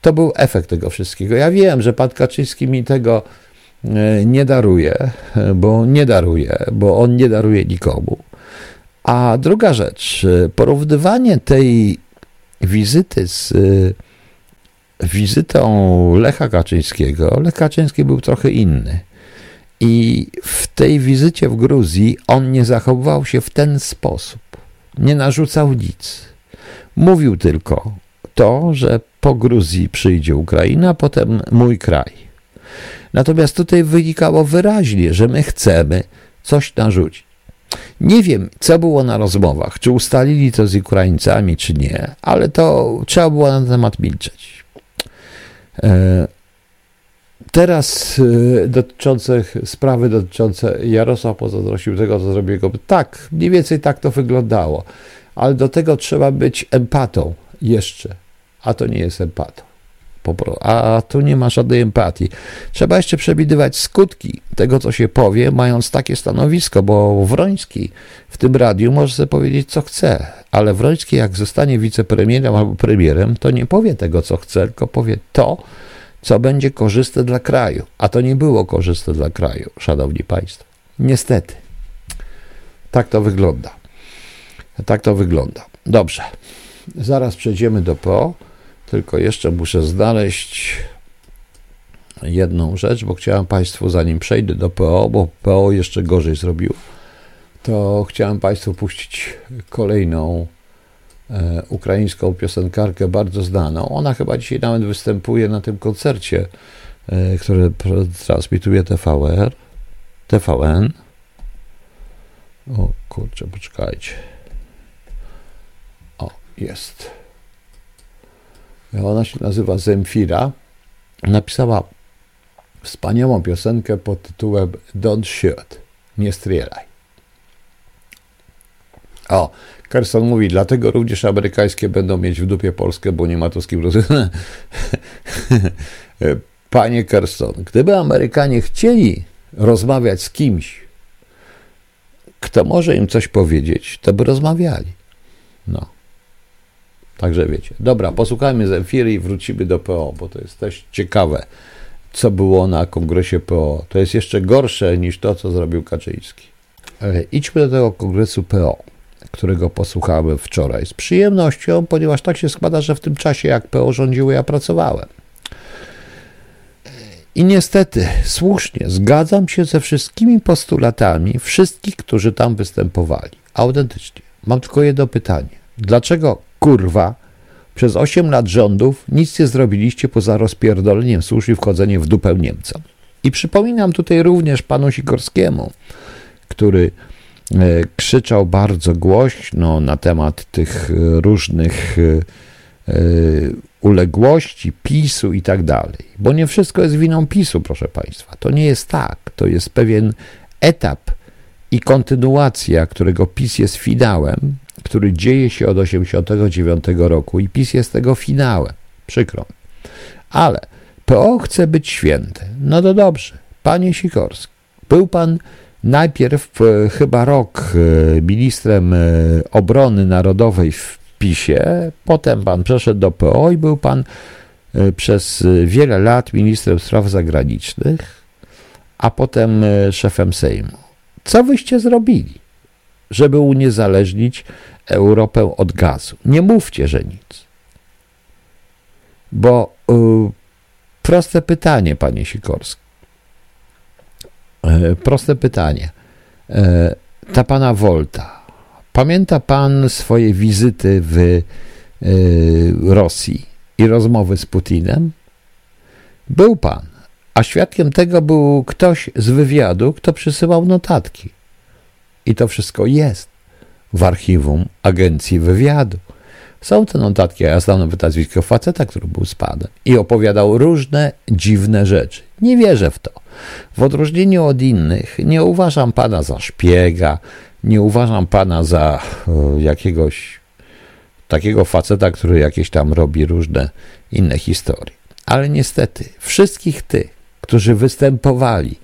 S1: To był efekt tego wszystkiego. Ja wiem, że pan Kaczyński mi tego e, nie daruje, bo nie daruje, bo on nie daruje nikomu. A druga rzecz, e, porównywanie tej wizyty z e, wizytą Lecha Kaczyńskiego, Lech Kaczyński był trochę inny. I w tej wizycie w Gruzji on nie zachowywał się w ten sposób nie narzucał nic. Mówił tylko to, że po Gruzji przyjdzie Ukraina, potem mój kraj. Natomiast tutaj wynikało wyraźnie, że my chcemy coś narzucić. Nie wiem, co było na rozmowach, czy ustalili to z Ukraińcami, czy nie, ale to trzeba było na ten temat milczeć. E, teraz e, dotyczące sprawy dotyczące Jarosław pozazdrościł tego, co zrobił jego. Tak, mniej więcej tak to wyglądało, ale do tego trzeba być empatą jeszcze, a to nie jest empatą. A tu nie ma żadnej empatii. Trzeba jeszcze przewidywać skutki tego, co się powie, mając takie stanowisko, bo Wroński w tym radiu może sobie powiedzieć, co chce, ale Wroński, jak zostanie wicepremierem albo premierem, to nie powie tego, co chce, tylko powie to, co będzie korzystne dla kraju. A to nie było korzystne dla kraju, szanowni państwo. Niestety. Tak to wygląda. Tak to wygląda. Dobrze. Zaraz przejdziemy do PO, tylko jeszcze muszę znaleźć jedną rzecz, bo chciałem Państwu, zanim przejdę do PO, bo PO jeszcze gorzej zrobił, to chciałem Państwu puścić kolejną E, ukraińską piosenkarkę bardzo znaną. Ona chyba dzisiaj nawet występuje na tym koncercie, e, który transmituje TVR, TVN. O kurczę, poczekajcie. O, jest. Ona się nazywa Zemfira. Napisała wspaniałą piosenkę pod tytułem Don't Shoot. Nie strzelaj. O, Kerson mówi, dlatego również amerykańskie będą mieć w dupie Polskę, bo nie ma to z kim. Panie Kerson, gdyby Amerykanie chcieli rozmawiać z kimś, kto może im coś powiedzieć, to by rozmawiali. No. Także wiecie. Dobra, posłuchajmy Zemfiry i wrócimy do PO, bo to jest też ciekawe, co było na kongresie PO. To jest jeszcze gorsze niż to, co zrobił Kaczyński. Ale idźmy do tego kongresu PO którego posłuchałem wczoraj z przyjemnością, ponieważ tak się składa, że w tym czasie, jak PO rządziło, ja pracowałem. I niestety, słusznie, zgadzam się ze wszystkimi postulatami wszystkich, którzy tam występowali. Autentycznie. Mam tylko jedno pytanie. Dlaczego, kurwa, przez 8 lat rządów nic nie zrobiliście poza rozpierdoleniem służb i wchodzeniem w dupę Niemcom? I przypominam tutaj również panu Sikorskiemu, który E, krzyczał bardzo głośno na temat tych e, różnych e, uległości PiSu i tak dalej. Bo nie wszystko jest winą PiSu, proszę Państwa. To nie jest tak. To jest pewien etap i kontynuacja, którego PiS jest finałem, który dzieje się od 1989 roku i PiS jest tego finałem. Przykro. Ale PO chce być święte. No to dobrze. Panie Sikorski, był pan najpierw e, chyba rok e, ministrem e, obrony narodowej w PiSie, potem pan przeszedł do PO i był pan przez wiele lat ministrem spraw zagranicznych, a potem szefem Sejmu. Co wyście zrobili, żeby uniezależnić Europę od gazu? Nie mówcie, że nic. Bo y, proste pytanie, panie Sikorski. Y, proste pytanie. Y, ta pana Volta. Pamięta pan swoje wizyty w Rosji i rozmowy z Putinem? Był pan, a świadkiem tego był ktoś z wywiadu, kto przysyłał notatki. I to wszystko jest w archiwum Agencji Wywiadu. Są te notatki, a ja znam nawet nazwisko faceta, który był z panem i opowiadał różne dziwne rzeczy. Nie wierzę w to. W odróżnieniu od innych nie uważam pana za szpiega, nie uważam pana za e, jakiegoś takiego faceta, który jakieś tam robi różne inne historie. Ale niestety, wszystkich tych, którzy występowali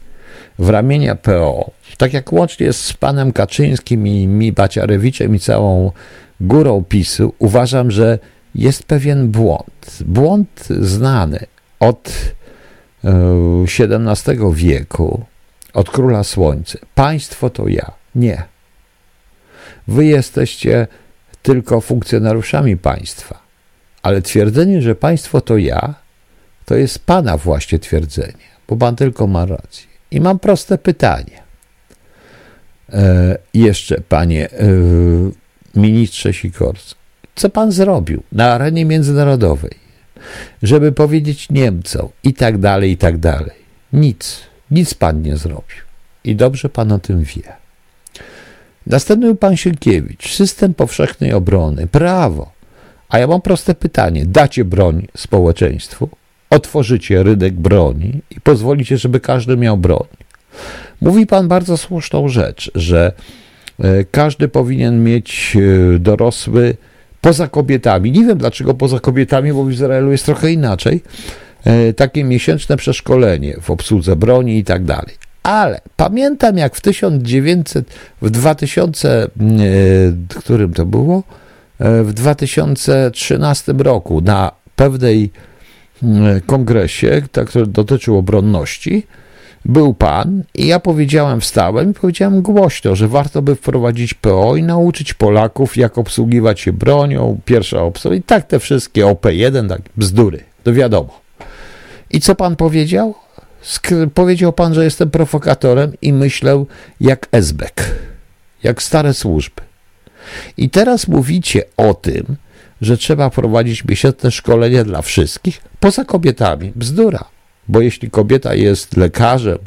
S1: w ramienia PO, tak jak łącznie z panem Kaczyńskim i mi Baciarewiczem i całą górą PiSu, uważam, że jest pewien błąd. Błąd znany od XVII e, wieku, od Króla Słońca. Państwo to ja. Nie. Wy jesteście tylko funkcjonariuszami państwa. Ale twierdzenie, że państwo to ja, to jest pana właśnie twierdzenie, bo pan tylko ma rację. I mam proste pytanie. E, jeszcze, panie e, ministrze Sikorski, co pan zrobił na arenie międzynarodowej, żeby powiedzieć Niemcom i tak dalej, i tak dalej? Nic, nic pan nie zrobił. I dobrze pan o tym wie. Następny pan Sienkiewicz, system powszechnej obrony, prawo. A ja mam proste pytanie: dacie broń społeczeństwu? Otworzycie rynek broni i pozwolicie, żeby każdy miał broń. Mówi pan bardzo słuszną rzecz, że e, każdy powinien mieć e, dorosły poza kobietami. Nie wiem dlaczego poza kobietami, bo w Izraelu jest trochę inaczej. E, takie miesięczne przeszkolenie w obsłudze broni i tak dalej. Ale pamiętam jak w 1900, w 2000, którym to było? W 2013 roku na pewnej kongresie, który dotyczył obronności, był pan i ja powiedziałem, wstałem i powiedziałem głośno, że warto by wprowadzić PO i nauczyć Polaków, jak obsługiwać się bronią, pierwsza obsługa i tak te wszystkie OP1, tak bzdury, to wiadomo. I co pan powiedział? Powiedział pan, że jestem prowokatorem i myślę jak Esbek, jak stare służby. I teraz mówicie o tym, że trzeba prowadzić miesięczne szkolenia dla wszystkich, poza kobietami. Bzdura bo jeśli kobieta jest lekarzem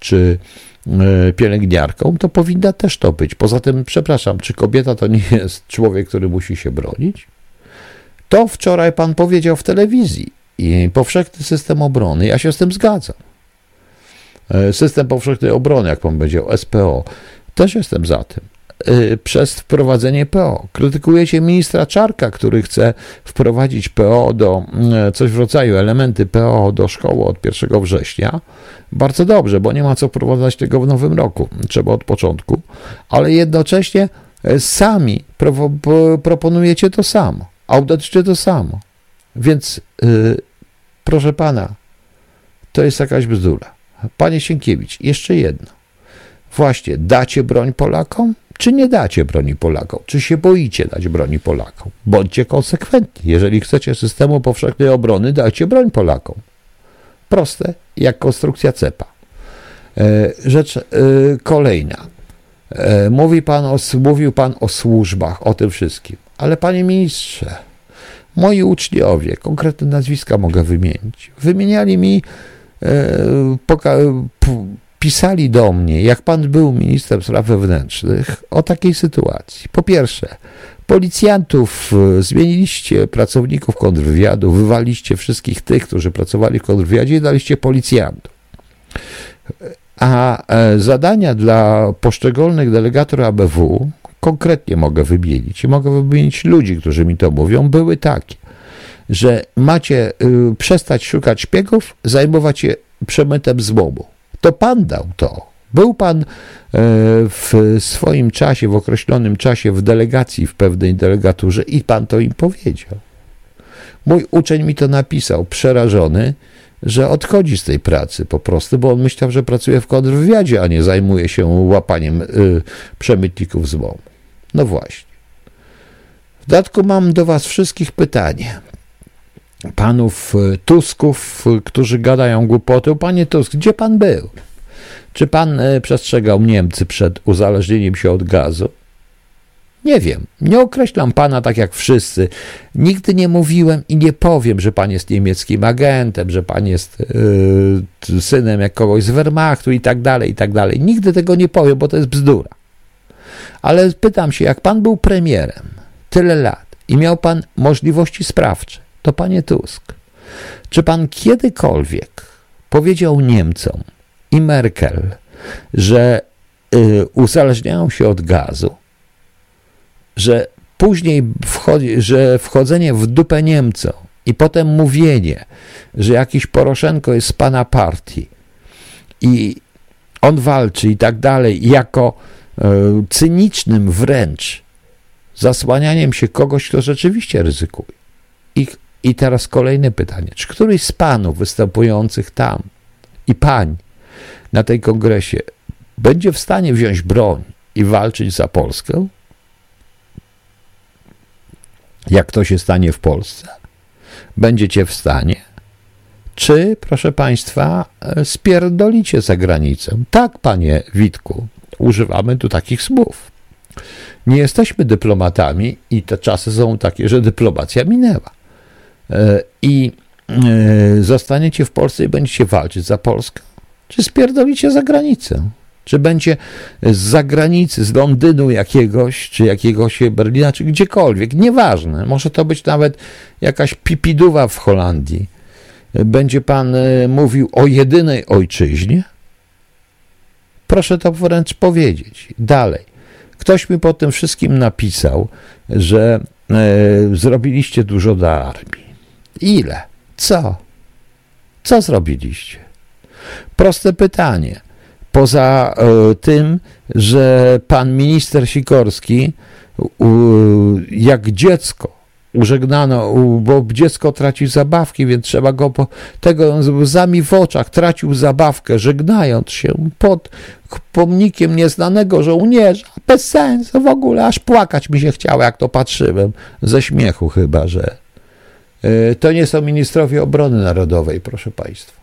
S1: czy e, pielęgniarką, to powinna też to być. Poza tym, przepraszam, czy kobieta to nie jest człowiek, który musi się bronić? To wczoraj pan powiedział w telewizji i powszechny system obrony, ja się z tym zgadzam. E, system powszechnej obrony, jak pan powiedział, SPO, też jestem za tym. Y, przez wprowadzenie PO. Krytykujecie ministra Czarka, który chce wprowadzić PO do y, coś w rodzaju elementy PO do szkoły od 1 września. Bardzo dobrze, bo nie ma co wprowadzać tego w nowym roku. Trzeba od początku, ale jednocześnie y, sami pro, proponujecie to samo, audytycznie to samo. Więc yy, proszę pana, to jest jakaś bzdura. Panie Sienkiewicz, jeszcze jedno. Właśnie, dacie broń Polakom? Czy nie dacie broni Polakom? Czy się boicie dać broni Polakom? Bądźcie konsekwentni. Jeżeli chcecie systemu powszechnej obrony, dajcie broń Polakom. Proste, jak konstrukcja cepa. E, rzecz e, kolejna. E, mówi pan o, mówił pan o służbach, o tym wszystkim. Ale panie ministrze, moi uczniowie, konkretne nazwiska mogę wymienić, wymieniali mi pisali do mnie, jak pan był ministrem spraw wewnętrznych, o takiej sytuacji. Po pierwsze, policjantów e, zmieniliście, pracowników kontrwywiadu, wywaliście wszystkich tych, którzy pracowali w kontrwywiadzie i daliście policjantów. A e, zadania dla poszczególnych delegatorów ABW, konkretnie mogę wymienić i mogę wymienić ludzi, którzy mi to mówią, były takie, że macie y, przestać szukać szpiegów, zajmować się przemytem złomu to pan dał to, Był pan e, w swoim czasie, w określonym czasie w delegacji, w pewnej delegaturze i pan to im powiedział. Mój uczeń mi to napisał, przerażony, że odchodzi z tej pracy po prostu, bo on myślał, że pracuje w kontrwywiadzie, a nie zajmuje się łapaniem y, przemytników z bomb. No właśnie. W dodatku mam do Was wszystkich pytanie. Panów y, Tusków, y, którzy gadają głupoty. Panie Tusk, gdzie pan był? Czy pan y, przestrzegał Niemcy przed uzależnieniem się od gazu? Nie wiem, nie określam pana tak jak wszyscy. Nigdy nie mówiłem i nie powiem, że pan jest niemieckim agentem, że pan jest yy, synem jak kogoś z Wehrmachtu i tak dalej, i tak dalej. Nigdy tego nie powiem, bo to jest bzdura. Ale pytam się, jak pan był premierem tyle lat i miał pan możliwości sprawcze, to panie Tusk, czy pan kiedykolwiek powiedział Niemcom i Merkel, że yy, uzależniają się od gazu? że później wchodzi, że wchodzenie w dupę Niemcom i potem mówienie, że jakiś Poroszenko jest z pana partii i on walczy i tak dalej, jako e, cynicznym wręcz zasłanianiem się kogoś, kto rzeczywiście ryzykuje. I, I teraz kolejne pytanie. Czy któryś z panów występujących tam i pań na tej kongresie będzie w stanie wziąć broń i walczyć za Polskę? jak to się stanie w Polsce? Będziecie w stanie? Czy, proszę Państwa, spierdolicie za granicę? Tak, panie Witku, używamy tu takich słów. Nie jesteśmy dyplomatami i te czasy są takie, że dyplomacja minęła. E, I e, zostaniecie w Polsce i będziecie walczyć za Polskę? Czy spierdolicie za granicę? Czy będzie z zagranicy, z Londynu jakiegoś, czy jakiegoś Berlina, czy gdziekolwiek, nieważne. Może to być nawet jakaś pipiduwa w Holandii. Będzie pan e, mówił o jedynej ojczyźnie? Proszę to wręcz powiedzieć. Dalej. Ktoś mi po tym wszystkim napisał, że e, zrobiliście dużo dla armii. Ile? Co? Co zrobiliście? Proste pytanie Poza e, tym, że pan minister Sikorski, jak dziecko, użegnano, bo dziecko traci zabawki, więc trzeba go po, tego łzami w oczach tracił zabawkę, żegnając się pod pomnikiem nieznanego żołnierza. Bez sensu w ogóle, aż płakać mi się chciało, jak to patrzyłem, ze śmiechu chyba, że to nie są ministrowie obrony narodowej, proszę państwa.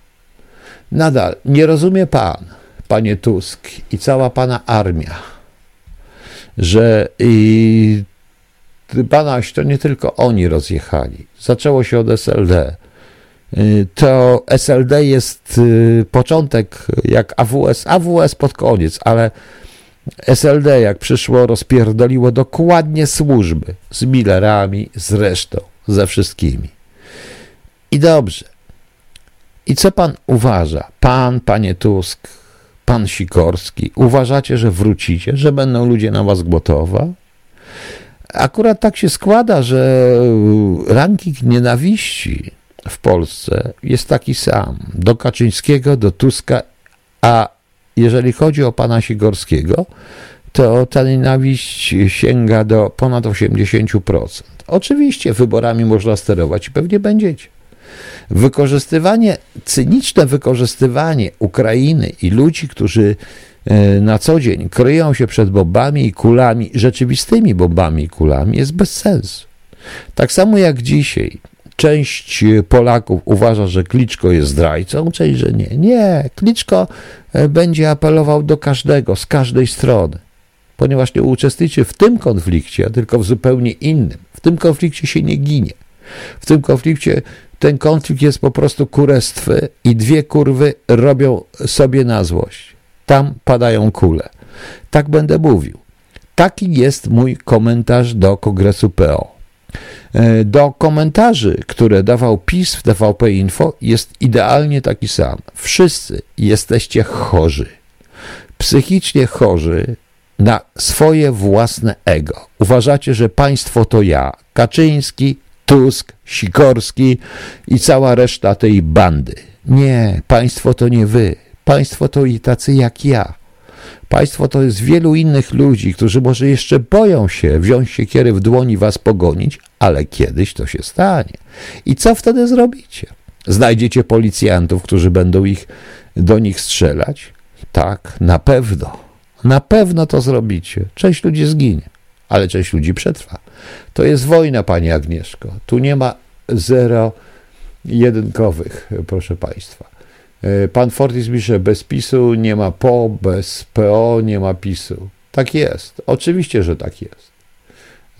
S1: Nadal nie rozumie pan, panie Tusk i cała pana armia, że i panaś to nie tylko oni rozjechali. Zaczęło się od SLD. Y, to SLD jest y, początek jak AWS, AWS pod koniec, ale SLD jak przyszło, rozpierdoliło dokładnie służby z Millerami, z resztą, ze wszystkimi. I dobrze. I co pan uważa? Pan, panie Tusk, pan Sikorski, uważacie, że wrócicie, że będą ludzie na was gotowa? Akurat tak się składa, że ranking nienawiści w Polsce jest taki sam. Do Kaczyńskiego, do Tuska, a jeżeli chodzi o pana Sikorskiego, to ta nienawiść sięga do ponad 80%. Oczywiście wyborami można sterować i pewnie będziecie. Wykorzystywanie, cyniczne wykorzystywanie Ukrainy i ludzi, którzy e, na co dzień kryją się przed bombami i kulami, rzeczywistymi bombami i kulami, jest bez sensu. Tak samo jak dzisiaj część Polaków uważa, że Kliczko jest zdrajcą, część, że nie. Nie, Kliczko e, będzie apelował do każdego, z każdej strony, ponieważ nie uczestniczy w tym konflikcie, tylko w zupełnie innym. W tym konflikcie się nie ginie. W tym konflikcie ten konflikt jest po prostu kurestwy i dwie kurwy robią sobie na złość. Tam padają kule. Tak będę mówił. Taki jest mój komentarz do kongresu PO. E, do komentarzy, które dawał PiS w TVP Info, jest idealnie taki sam. Wszyscy jesteście chorzy. Psychicznie chorzy na swoje własne ego. Uważacie, że państwo to ja, Kaczyński, Tusk, Sikorski i cała reszta tej bandy. Nie, państwo to nie wy. Państwo to i tacy jak ja. Państwo to jest wielu innych ludzi, którzy może jeszcze boją się wziąć siekiery w dłoni was pogonić, ale kiedyś to się stanie. I co wtedy zrobicie? Znajdziecie policjantów, którzy będą ich do nich strzelać? Tak, na pewno. Na pewno to zrobicie. Część ludzi zginie, ale część ludzi przetrwa. To jest wojna, pani Agnieszko. Tu nie ma zero jedynkowych, proszę państwa. E, pan Fortis pisze, bez PiSu nie ma PO, bez PO nie ma PiSu. Tak jest. Oczywiście, że tak jest.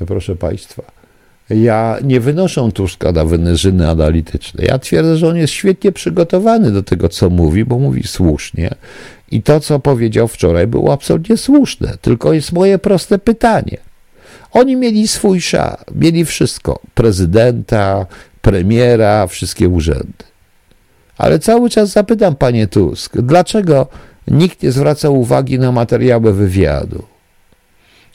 S1: Proszę państwa. Ja nie wynoszę Tuska na wynerzyny analityczne. Ja twierdzę, że on jest świetnie przygotowany do tego, co mówi, bo mówi słusznie. I to, co powiedział wczoraj, było absolutnie słuszne. Tylko jest moje proste pytanie. Oni mieli swój sza, mieli wszystko: prezydenta, premiera, wszystkie urzędy. Ale cały czas zapytam, panie Tusk, dlaczego nikt nie zwraca uwagi na materiały wywiadu?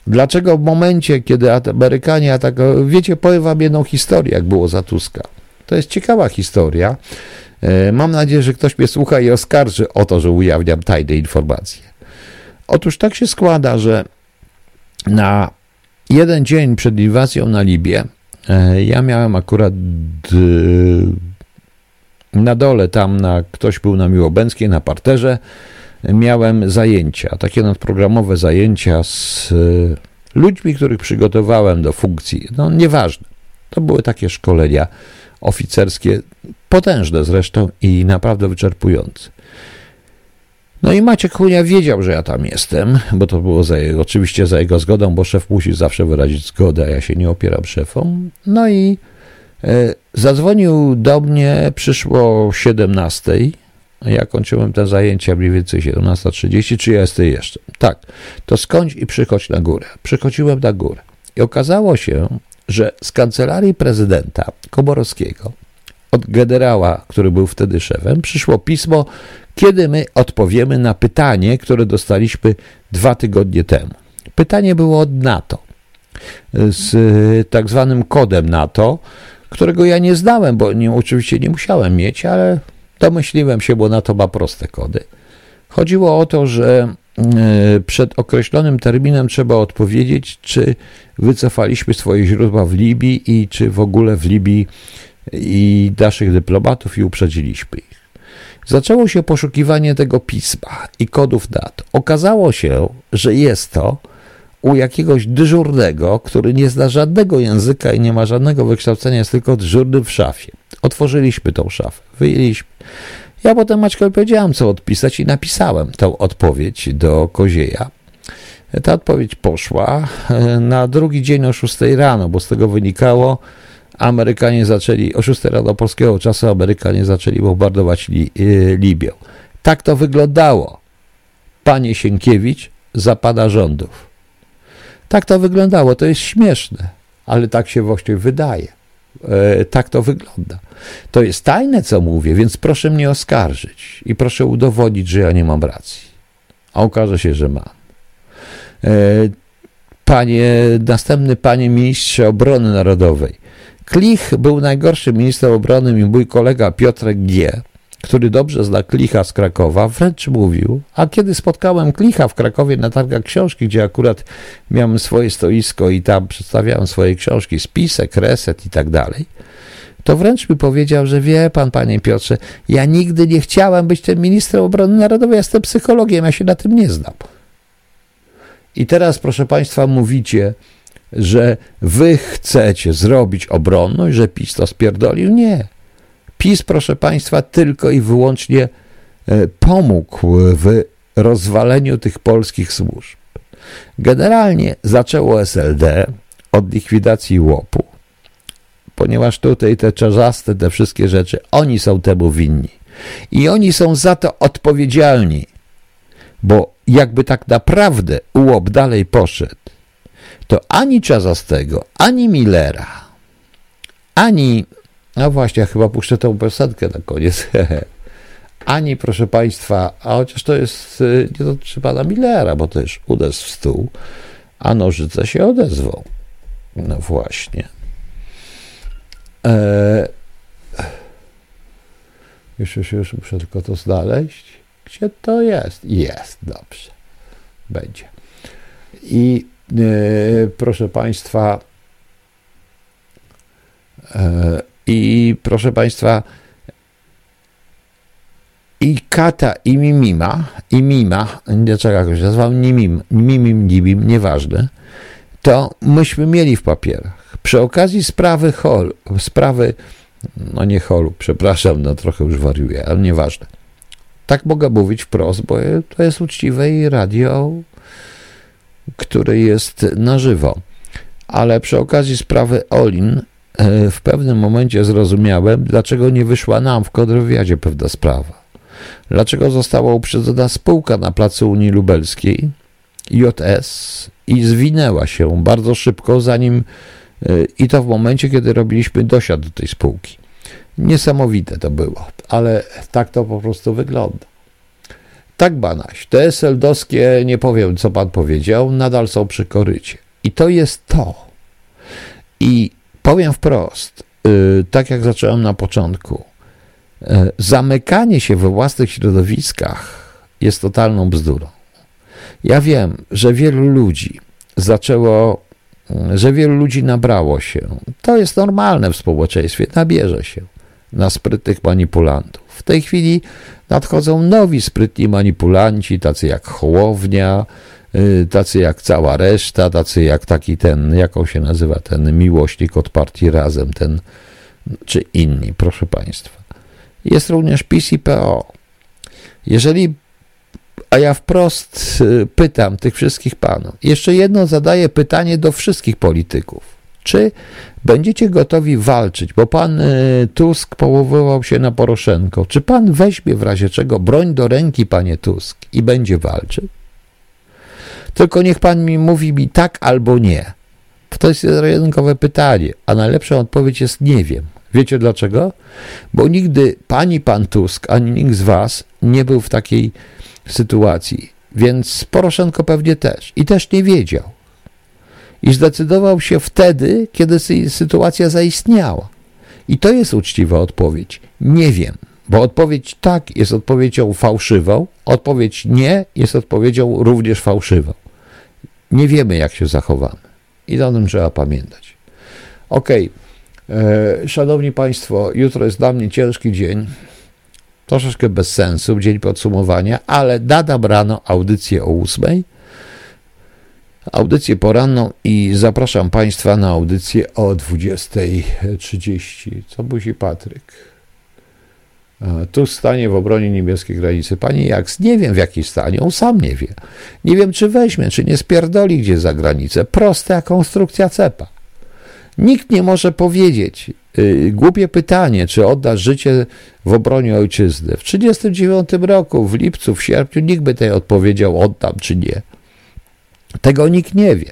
S1: Dlaczego w momencie, kiedy Amerykanie atakują, wiecie, powiem wam jedną historię, jak było za Tuska. To jest ciekawa historia. E, mam nadzieję, że ktoś mnie słucha i oskarży o to, że ujawniam tajne informacje. Otóż tak się składa, że na jeden dzień przed inwazją na Libię e, ja miałem akurat na dole, tam na, ktoś był na Miłobęckiej, na parterze, miałem zajęcia, takie nadprogramowe zajęcia z e, ludźmi, których przygotowałem do funkcji. No nieważne. To były takie szkolenia oficerskie, potężne zresztą i naprawdę wyczerpujące. No i Maciek Chunia wiedział, że ja tam jestem, bo to było za, oczywiście za jego zgodą, bo szef musi zawsze wyrazić zgodę, a ja się nie opieram szefom. No i e, zadzwonił do mnie, przyszło 17. Ja kończyłem te zajęcia mniej więcej 17.30, czy ja jestem jeszcze? Tak, to skądś i przychodź na górę. Przychodziłem na górę. I okazało się, że z kancelarii prezydenta Komorowskiego, od generała, który był wtedy szefem, przyszło pismo, kiedy my odpowiemy na pytanie, które dostaliśmy dwa tygodnie temu. Pytanie było od NATO, z tak zwanym kodem NATO, którego ja nie znałem, bo nie, oczywiście nie musiałem mieć, ale domyśliłem się, bo NATO ma proste kody. Chodziło o to, że e, przed określonym terminem trzeba odpowiedzieć, czy wycofaliśmy swoje źródła w Libii i czy w ogóle w Libii i naszych dyplomatów i uprzedziliśmy ich. Zaczęło się poszukiwanie tego pisma i kodów dat. Okazało się, że jest to u jakiegoś dyżurnego, który nie zna żadnego języka i nie ma żadnego wykształcenia, jest tylko dyżurnym w szafie. Otworzyliśmy tą szafę, wyjęliśmy. Ja potem Maćkowi powiedziałem, co odpisać i napisałem tę odpowiedź do Kozieja. Ta odpowiedź poszła e, na drugi dzień o 6 rano, bo z tego wynikało, Amerykanie zaczęli, o 6 rano polskiego czasu Amerykanie zaczęli bombardować Li, y, Libię. Tak to wyglądało. Panie Sienkiewicz zapada rządów. Tak to wyglądało. To jest śmieszne, ale tak się właśnie wydaje. E, tak to wygląda. To jest tajne, co mówię, więc proszę mnie oskarżyć i proszę udowodnić, że ja nie mam racji. A okaże się, że mam. E, panie, następny panie ministrze obrony narodowej. Klich był najgorszym ministrem obrony mój kolega Piotrek G., który dobrze zna Klicha z Krakowa, wręcz mówił, a kiedy spotkałem Klicha w Krakowie na targach książki, gdzie akurat miałem swoje stoisko i tam przedstawiałem swoje książki, spisek, reset i tak dalej, to wręcz mi powiedział, że wie pan, panie Piotrze, ja nigdy nie chciałem być tym ministrem obrony narodowej, ja jestem psychologiem, ja się na tym nie znam. I teraz, proszę państwa, mówicie, że wy chcecie zrobić obronność, że PiS to spierdolił? Nie. PiS, proszę Państwa, tylko i wyłącznie e, pomógł w rozwaleniu tych polskich służb. Generalnie zaczęło SLD od likwidacji łopu, ponieważ tutaj te czarzaste, te wszystkie rzeczy, oni są temu winni. I oni są za to odpowiedzialni, bo jakby tak naprawdę łop dalej poszedł, to ani Czazastego, ani Millera, ani, no właśnie, ja chyba puszczę tą piosenkę na koniec, ani, proszę Państwa, a chociaż to jest, y, nie dotyczy pana Millera, bo też uderz w stół, a nożyce się odezwą. No właśnie. Eee, już, już, już muszę tylko to znaleźć. Gdzie to jest? Jest, dobrze. będzie. I proszę Państwa, i proszę Państwa, i Kata, i Mimima, i Mima, dlaczego jakoś nazwał, Nimim, Mimim, Nimim, nieważne, to myśmy mieli w papierach. Przy okazji sprawy Hol, sprawy, no nie Holu, przepraszam, no trochę już wariuję, ale nieważne. Tak mogę mówić wprost, bo to jest uczciwe i radio, które jest na żywo. Ale przy okazji sprawy Olin w pewnym momencie zrozumiałem, dlaczego nie wyszła nam w kontrwywiadzie pewna sprawa. Dlaczego została uprzedzona spółka na placu Unii Lubelskiej, JS, i zwinęła się bardzo szybko, zanim y, i to w momencie, kiedy robiliśmy dosiad do tej spółki. Niesamowite to było, ale tak to po prostu wygląda. Tak, Banaś, te seldowskie, nie powiem co pan powiedział, nadal są przy korycie. I to jest to. I powiem wprost, yy, tak jak zacząłem na początku, E, zamykanie się we własnych środowiskach jest totalną bzdurą. Ja wiem, że wielu ludzi zaczęło, e, że wielu ludzi nabrało się. To jest normalne w społeczeństwie, nabierze się na sprytnych manipulantów. W tej chwili nadchodzą nowi sprytni manipulanci, tacy jak Hołownia, tacy jak cała reszta, tacy jak taki ten, jaką się nazywa ten miłośnik od partii Razem, ten czy inni, proszę Państwa. Jest również PiS i PO. Jeżeli, a ja wprost y, pytam tych wszystkich panów, jeszcze jedno zadaję pytanie do wszystkich polityków. Czy będziecie gotowi walczyć, bo pan y, Tusk powoływał się na Poroszenko. Czy pan weźmie w razie czego broń do ręki, panie Tusk, i będzie walczył? Tylko niech pan mi mówi mi tak albo nie. To jest jedynkowe pytanie, a najlepsza odpowiedź jest nie wiem. Wiecie dlaczego? Bo nigdy pani pan Tusk, ani nikt z was nie był w takiej sytuacji. Więc Poroszenko pewnie też. I też nie wiedział. I zdecydował się wtedy, kiedy sytuacja zaistniała. I to jest uczciwa odpowiedź. Nie wiem, bo odpowiedź tak jest odpowiedzią fałszywą, odpowiedź nie jest odpowiedzią również fałszywą. Nie wiemy, jak się zachowamy. I o tym trzeba pamiętać. Okay. E, szanowni Państwo, jutro jest dla mnie ciężki dzień, troszeczkę bez sensu, dzień podsumowania, ale dadam rano audycję o ósmej, audycję poranną i zapraszam Państwa na audycję o 20.30. Co musi Patryk? Tu stanie w obronie niebieskiej granicy. Pani Jaks, nie wiem w jakim stanie, on sam nie wie. Nie wiem, czy weźmie, czy nie spierdoli gdzie za granicę. Prosta konstrukcja cepa. Nikt nie może powiedzieć, yy, głupie pytanie, czy oddasz życie w obronie ojczyzny. W 1939 roku, w lipcu, w sierpniu nikt by tej odpowiedział, oddam czy nie. Tego nikt nie wie.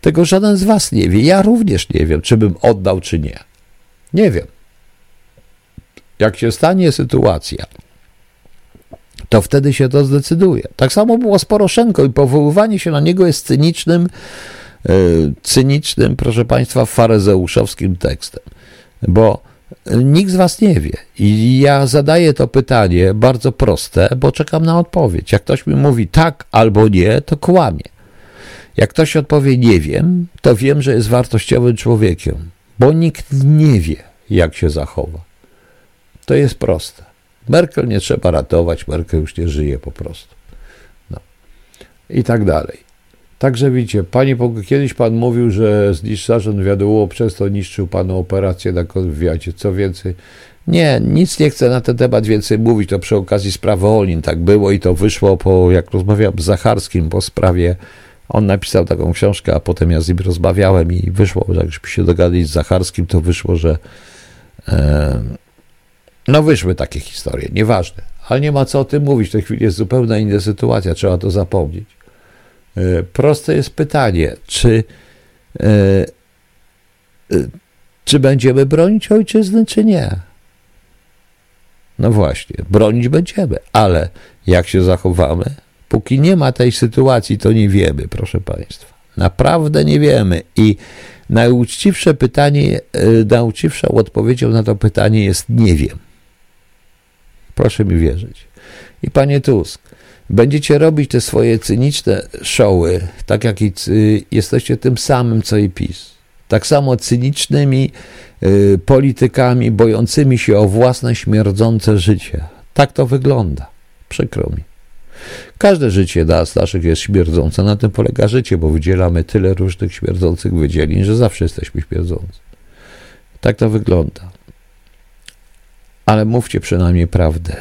S1: Tego żaden z was nie wie. Ja również nie wiem, czy bym oddał, czy nie. Nie wiem. Jak się stanie sytuacja, to wtedy się to zdecyduje. Tak samo było z Poroszenko i powoływanie się na niego jest cynicznym E, cynicznym, proszę Państwa, faryzeuszowskim tekstem, bo nikt z Was nie wie. I ja zadaję to pytanie bardzo proste, bo czekam na odpowiedź. Jak ktoś mi mówi tak albo nie, to kłamie. Jak ktoś odpowie nie wiem, to wiem, że jest wartościowym człowiekiem, bo nikt nie wie, jak się zachowa. To jest proste. Merkel nie trzeba ratować, Merkel już nie żyje po prostu. No. I tak dalej. Także widzicie, panie, kiedyś pan mówił, że zarząd wywiadu przez to niszczył panu operację na kontrwywiadzie. Co więcej, nie, nic nie chcę na ten temat więcej mówić. To przy okazji sprawy Olin tak było i to wyszło po, jak rozmawiałem z Zacharskim po sprawie, on napisał taką książkę, a potem ja z nim rozmawiałem i wyszło, że się dogadali z Zacharskim, to wyszło, że e, no wyszły takie historie, nieważne. Ale nie ma co o tym mówić, w tej chwili jest zupełnie inna sytuacja, trzeba to zapomnieć. E, proste jest pytanie, czy, e, e, czy będziemy bronić ojczyzny, czy nie? No właśnie, bronić będziemy, ale jak się zachowamy? Póki nie ma tej sytuacji, to nie wiemy, proszę Państwa. Naprawdę nie wiemy. I najuczciwsze pytanie, najuczciwszą odpowiedzią na to pytanie jest nie wiem. Proszę mi wierzyć. I panie Tusk, będziecie robić te swoje cyniczne showy, tak jak i jesteście tym samym, co i PiS. Tak samo cynicznymi y, politykami bojącymi się o własne śmierdzące życie. Tak to wygląda. Przykro mi. Każde życie nas, naszych jest śmierdzące. Na tym polega życie, bo wydzielamy tyle różnych śmierdzących wydzielin, że zawsze jesteśmy śmierdzący. Tak to wygląda. Ale mówcie przynajmniej prawdę.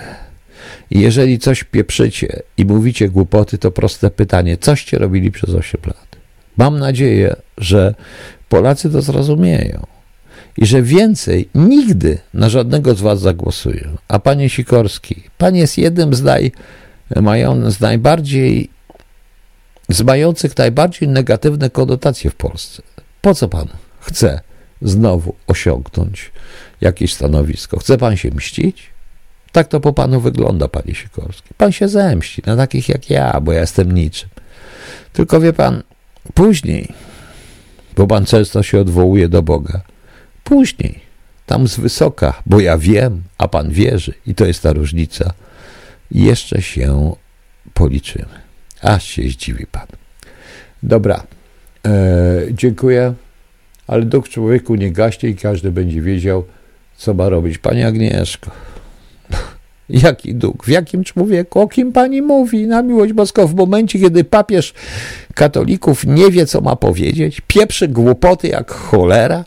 S1: Jeżeli coś pieprzycie i mówicie głupoty, to proste pytanie: coście robili przez 8 lat? Mam nadzieję, że Polacy to zrozumieją i że więcej nigdy na żadnego z was zagłosują. A panie Sikorski, pan jest jednym z, naj, mają, z najbardziej, z mających najbardziej negatywne konotacje w Polsce. Po co pan chce znowu osiągnąć jakieś stanowisko? Chce pan się mścić? Tak to po panu wygląda, panie Sikorski. Pan się zemści na takich jak ja, bo ja jestem niczym. Tylko wie pan, później, bo pan często się odwołuje do Boga, później, tam z wysoka, bo ja wiem, a pan wierzy, i to jest ta różnica, jeszcze się policzymy. Aż się zdziwi pan. Dobra, e, dziękuję, ale duch człowieku nie gaśnie i każdy będzie wiedział, co ma robić. Pani Agnieszko, Jaki dług? W jakim człowieku? O kim pani mówi? Na miłość boską, w momencie, kiedy papież katolików nie wie, co ma powiedzieć, pieprzy głupoty jak cholera?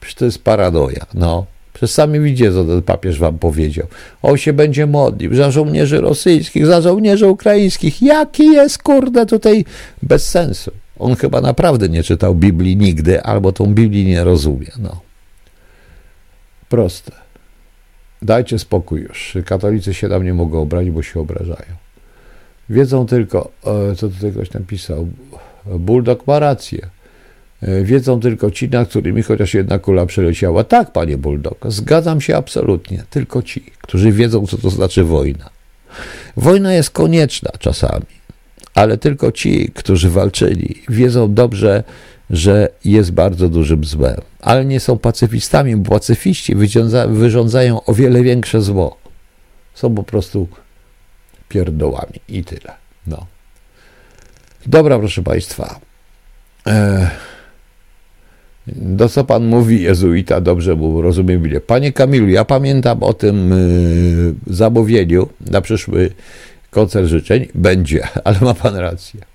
S1: Przecież to jest paradoja, no. Przez sami widzicie, co ten papież wam powiedział. On się będzie modlił za żołnierzy rosyjskich, za żołnierzy ukraińskich. Jaki jest, kurde, tutaj bez sensu. On chyba naprawdę nie czytał Biblii nigdy, albo tą Biblii nie rozumie, no. Proste. Dajcie spokój już. Katolicy się tam nie mogą obrać, bo się obrażają. Wiedzą tylko, e, co tutaj ktoś napisał, Bulldog ma rację. E, wiedzą tylko ci, na którymi chociaż jedna kula przeleciała. Tak, panie Bulldog, zgadzam się absolutnie. Tylko ci, którzy wiedzą, co to znaczy wojna. Wojna jest konieczna czasami, ale tylko ci, którzy walczyli, wiedzą dobrze, że jest bardzo dużym złem. Ale nie są pacyfistami, bo pacyfiści wyrządzają o wiele większe zło. Są po prostu pierdołami i tyle. No. Dobra, proszę Państwa. E, do co Pan mówi, jezuita, dobrze mu rozumiem ile. Panie Kamilu, ja pamiętam o tym y, zamówieniu na przyszły koncert życzeń. Będzie, ale ma Pan rację.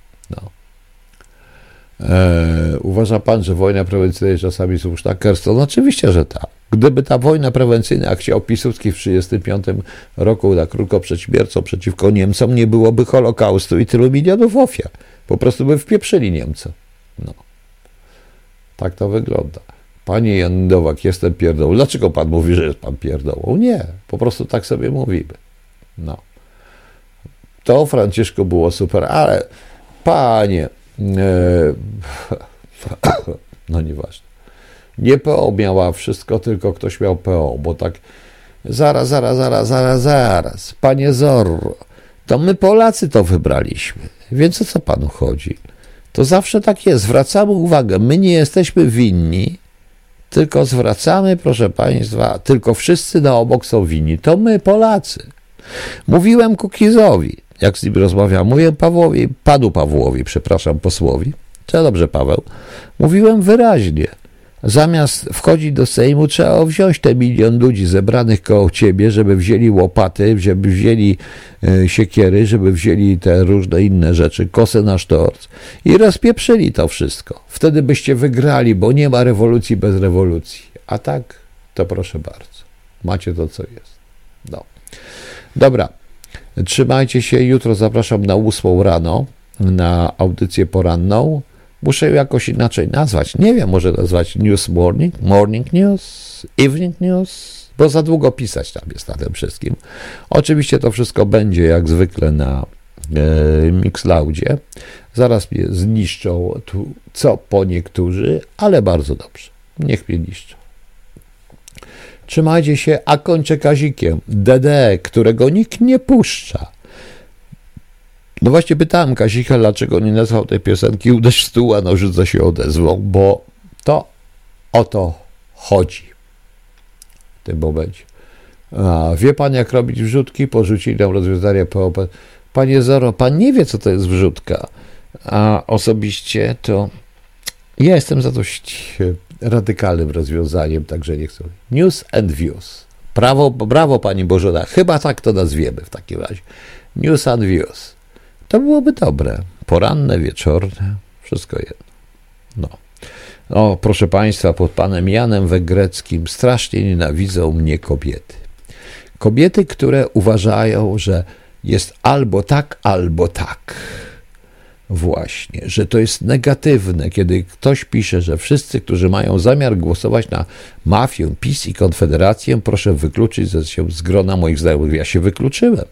S1: No. E, uważa pan, że wojna prewencyjna jest czasami słuszna? Kerston, oczywiście, że tak. Gdyby ta wojna prewencyjna, jak chciał Piłsudski w 1935 roku na krótko przed śmiercią przeciwko Niemcom, nie byłoby Holokaustu i tylu milionów ofiar. Po prostu by wpieprzyli Niemcy. No. Tak to wygląda. Panie Jan Nowak, jestem pierdołą. Dlaczego pan mówi, że jest pan pierdołą? Nie, po prostu tak sobie mówimy. No. To Franciszku było super, ale panie, no nieważne. Nie PO miała wszystko, tylko ktoś miał PO, bo tak zaraz, zaraz, zaraz, zaraz, zaraz, panie Zorro, to my Polacy to wybraliśmy, więc o co panu chodzi? To zawsze tak jest, zwracamy uwagę, my nie jesteśmy winni, tylko zwracamy, proszę państwa, tylko wszyscy na obok są winni, to my Polacy. Mówiłem Kukizowi, jak z nim rozmawiałem, mówiłem Pawłowi, panu Pawłowi, przepraszam, posłowi, co dobrze Paweł, mówiłem wyraźnie, zamiast wchodzić do Sejmu, trzeba wziąć te milion ludzi zebranych koło ciebie, żeby wzięli łopaty, żeby wzięli e, siekiery, żeby wzięli te różne inne rzeczy, kosę na sztorc i rozpieprzyli to wszystko. Wtedy byście wygrali, bo nie ma rewolucji bez rewolucji. A tak, to proszę bardzo. Macie to, co jest. No. Dobra. Trzymajcie się. Jutro zapraszam na 8 rano na audycję poranną. Muszę ją jakoś inaczej nazwać. Nie wiem, może nazwać News Morning, Morning News, Evening News, bo za długo pisać tam jest na tym wszystkim. Oczywiście to wszystko będzie jak zwykle na e, Mixlaudzie. Zaraz mnie zniszczą tu co po niektórzy, ale bardzo dobrze. Niech mnie niszczą. Trzymajcie się, a kończę Kazikiem. DD, którego nikt nie puszcza. No właśnie pytałem Kazika, dlaczego nie nazwał tej piosenki Uderz w stół, a nożyce się odezwą, bo to o to chodzi w tym momencie. A wie pan, jak robić wrzutki? Porzucili nam rozwiązanie POP. Panie Zoro, pan nie wie, co to jest wrzutka. A osobiście to ja jestem za dość radykalnym rozwiązaniem, także nie chcę. News and views. Brawo, brawo pani Bożona. Chyba tak to nazwiemy w takim razie. News and views. To byłoby dobre. Poranne, wieczorne, wszystko jedno. No. No, proszę Państwa, pod panem Janem Wegreckim strasznie nienawidzą mnie kobiety. Kobiety, które uważają, że jest albo tak, albo tak. Właśnie, że to jest negatywne, kiedy ktoś pisze, że wszyscy, którzy mają zamiar głosować na mafię, PiS i Konfederację, proszę wykluczyć się z grona moich znajomych. Ja się wykluczyłem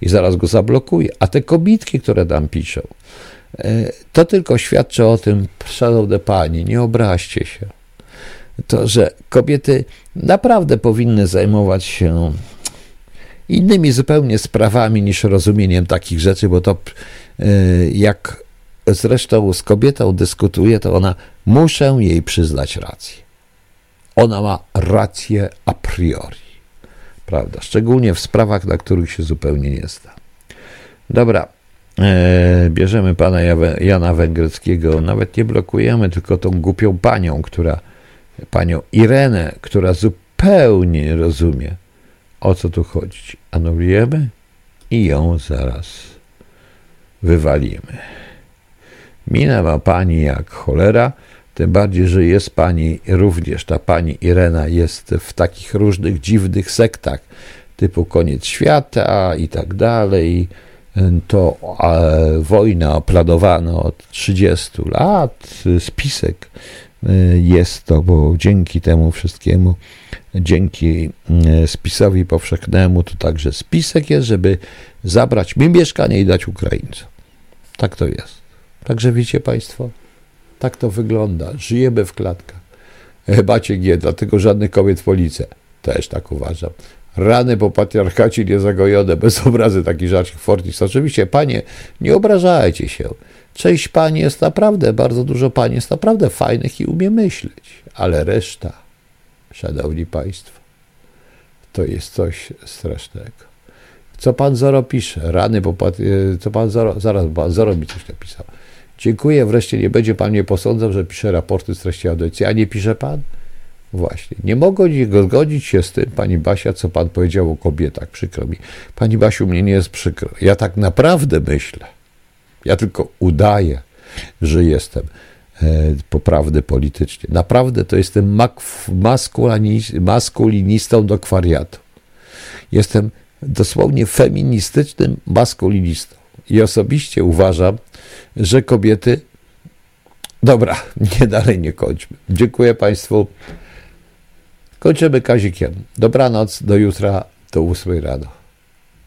S1: i zaraz go zablokuję. A te kobitki, które tam piszą, e, to tylko świadczy o tym, szanowne panie, nie obraźcie się. To, że kobiety naprawdę powinny zajmować się innymi zupełnie sprawami niż rozumieniem takich rzeczy, bo to e, jak zresztą z kobietą dyskutuję, to ona muszę jej przyznać rację. Ona ma rację a priori. Prawda? Szczególnie w sprawach, na których się zupełnie nie zna. Dobra, e, bierzemy pana Jana Węgreckiego, nawet nie blokujemy, tylko tą głupią panią, która, panią Irenę, która zupełnie nie rozumie, o co tu chodzi. Anulujemy i ją zaraz wywalimy. Mina ma pani jak cholera, tym bardziej, że jest pani również, ta pani Irena jest w takich różnych dziwnych sektach, typu koniec świata i tak dalej. To e, wojna planowana od 30 lat, spisek jest to, bo dzięki temu wszystkiemu, dzięki e, spisowi powszechnemu, to także spisek jest, żeby zabrać mi mieszkanie i dać Ukraińcom. Tak to jest. Także wiecie Państwo, tak to wygląda. Żyjemy w klatkach. Macie nie, dlatego żadnych kobiet w policji. Też tak uważam. Rany po patriarchacie niezagojone, bez obrazy taki żarcik Fortis. Oczywiście, panie, nie obrażajcie się. Część pani jest naprawdę, bardzo dużo pani jest naprawdę fajnych i umie myśleć, ale reszta, szanowni państwo, to jest coś strasznego. Co pan Zoro pisze? Rany patriarchacie, co pan Zoro, zaraz, pan Zoro mi coś napisał. Dziękuję, wreszcie nie będzie pan mnie posądzał, że piszę raporty z treści audycji, a nie pisze pan? Właśnie. Nie mogę zgodzić się z tym, pani Basia, co pan powiedział o kobietach. Przykro mi. Pani Basiu, mnie nie jest przykro. Ja tak naprawdę myślę. Ja tylko udaję, że jestem e, poprawny politycznie. Naprawdę to jestem maskulinistą do kwariatu. Jestem dosłownie feministycznym maskulinistą. I osobiście uważam, że kobiety. Dobra, nie dalej nie kończmy. Dziękuję Państwu. Kończymy Kazikiem. Dobranoc, do jutra, do 8 rano.